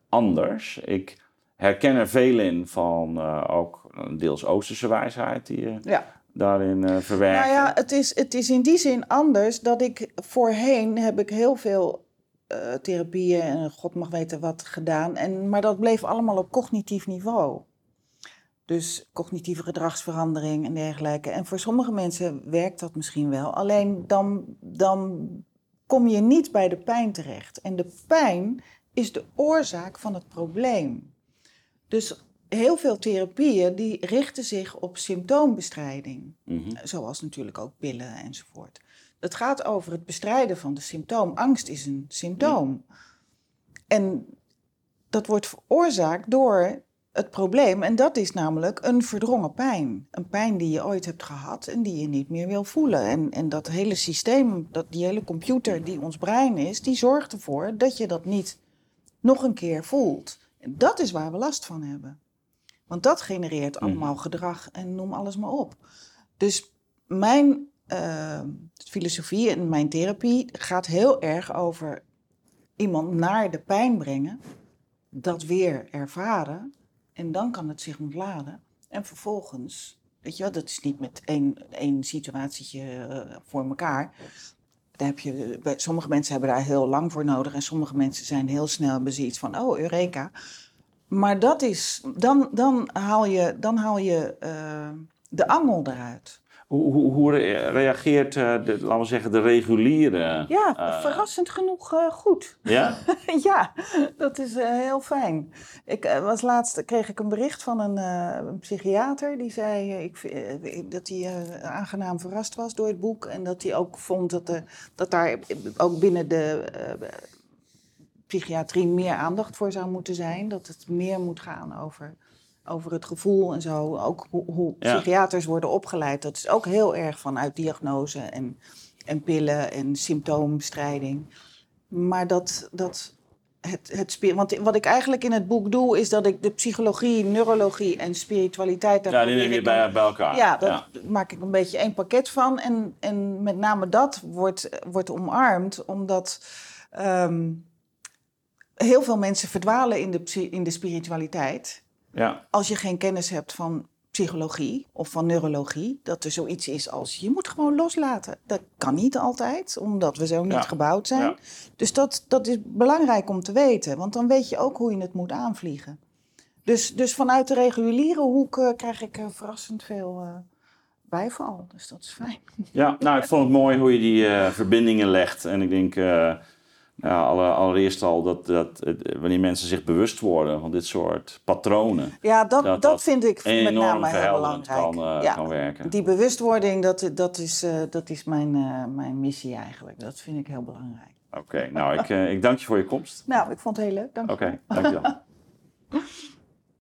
anders? Ik herken er veel in van eh, ook deels Oosterse wijsheid die je Ja. daarin eh verwerkt. Nou ja, het is, het is in die zin anders dat ik voorheen heb ik heel veel eh, therapieën en god mag weten wat gedaan. En, maar dat bleef allemaal op cognitief niveau. Dus cognitieve gedragsverandering en dergelijke. En voor sommige mensen werkt dat misschien wel. Alleen dan, dan kom je niet bij de pijn terecht. En de pijn is de oorzaak van het probleem. Dus heel veel therapieën die richten zich op symptoombestrijding Mhm. zoals natuurlijk ook pillen enzovoort. Het gaat over het bestrijden van de symptoom. Angst is een symptoom. En dat wordt veroorzaakt door het probleem. En dat is namelijk een verdrongen pijn. Een pijn die je ooit hebt gehad en die je niet meer wil voelen. En, en dat hele systeem, dat, die hele computer die ons brein is, die zorgt ervoor dat je dat niet nog een keer voelt. En dat is waar we last van hebben. Want dat genereert allemaal gedrag en noem alles maar op. Dus mijn eh, filosofie en mijn therapie gaat heel erg over iemand naar de pijn brengen, dat weer ervaren en dan kan het zich ontladen. En vervolgens, weet je wel, dat is niet met één, één situatietje eh, voor elkaar. Daar heb je, bij, sommige mensen hebben daar heel lang voor nodig en sommige mensen zijn heel snel iets van, oh, Eureka. Maar dat is, dan, dan haal je, dan haal je eh, de angel eruit. Hoe, hoe, hoe re- reageert, eh, de, laten we zeggen, de reguliere... Ja, eh, verrassend genoeg eh, goed. Ja? [laughs] ja, dat is heel fijn. Ik was laatst kreeg ik een bericht van een, een psychiater die zei ik, dat hij aangenaam verrast was door het boek en dat hij ook vond dat, er, dat daar ook binnen de psychiatrie meer aandacht voor zou moeten zijn, dat het meer moet gaan over over het gevoel en zo. Ook hoe, hoe Ja. psychiaters worden opgeleid. Dat is ook heel erg vanuit diagnose en, en pillen en symptoombestrijding. Maar dat, dat het, het spier. Want wat ik eigenlijk in het boek doe, is dat ik de psychologie, neurologie en spiritualiteit. Ja, die neem je bij, bij elkaar. Ja, daar maak ik een beetje één pakket van. En, en met name dat wordt, wordt omarmd, omdat ehm, heel veel mensen verdwalen in de, in de spiritualiteit. Ja. Als je geen kennis hebt van psychologie of van neurologie, dat er zoiets is als je moet gewoon loslaten. Dat kan niet altijd, omdat we zo niet gebouwd zijn. Dus dat, dat is belangrijk om te weten, want dan weet je ook hoe je het moet aanvliegen. Dus, dus vanuit de reguliere hoek uh, krijg ik uh, verrassend veel uh, bijval. Dus dat is fijn. Ja, nou, ik vond het mooi hoe je die verbindingen legt. En ik denk ja, allereerst al dat, dat wanneer mensen zich bewust worden van dit soort patronen. Ja, dat, dat, vind ik met name heel belangrijk. Kan, uh, ja, kan werken. Die bewustwording, dat, dat is, uh, dat is mijn, uh, mijn missie eigenlijk. Dat vind ik heel belangrijk. Oké, okay, nou ik, ik dank je voor je komst. Nou, ik vond het heel leuk. Dank je. Oké, okay, dankjewel. [laughs]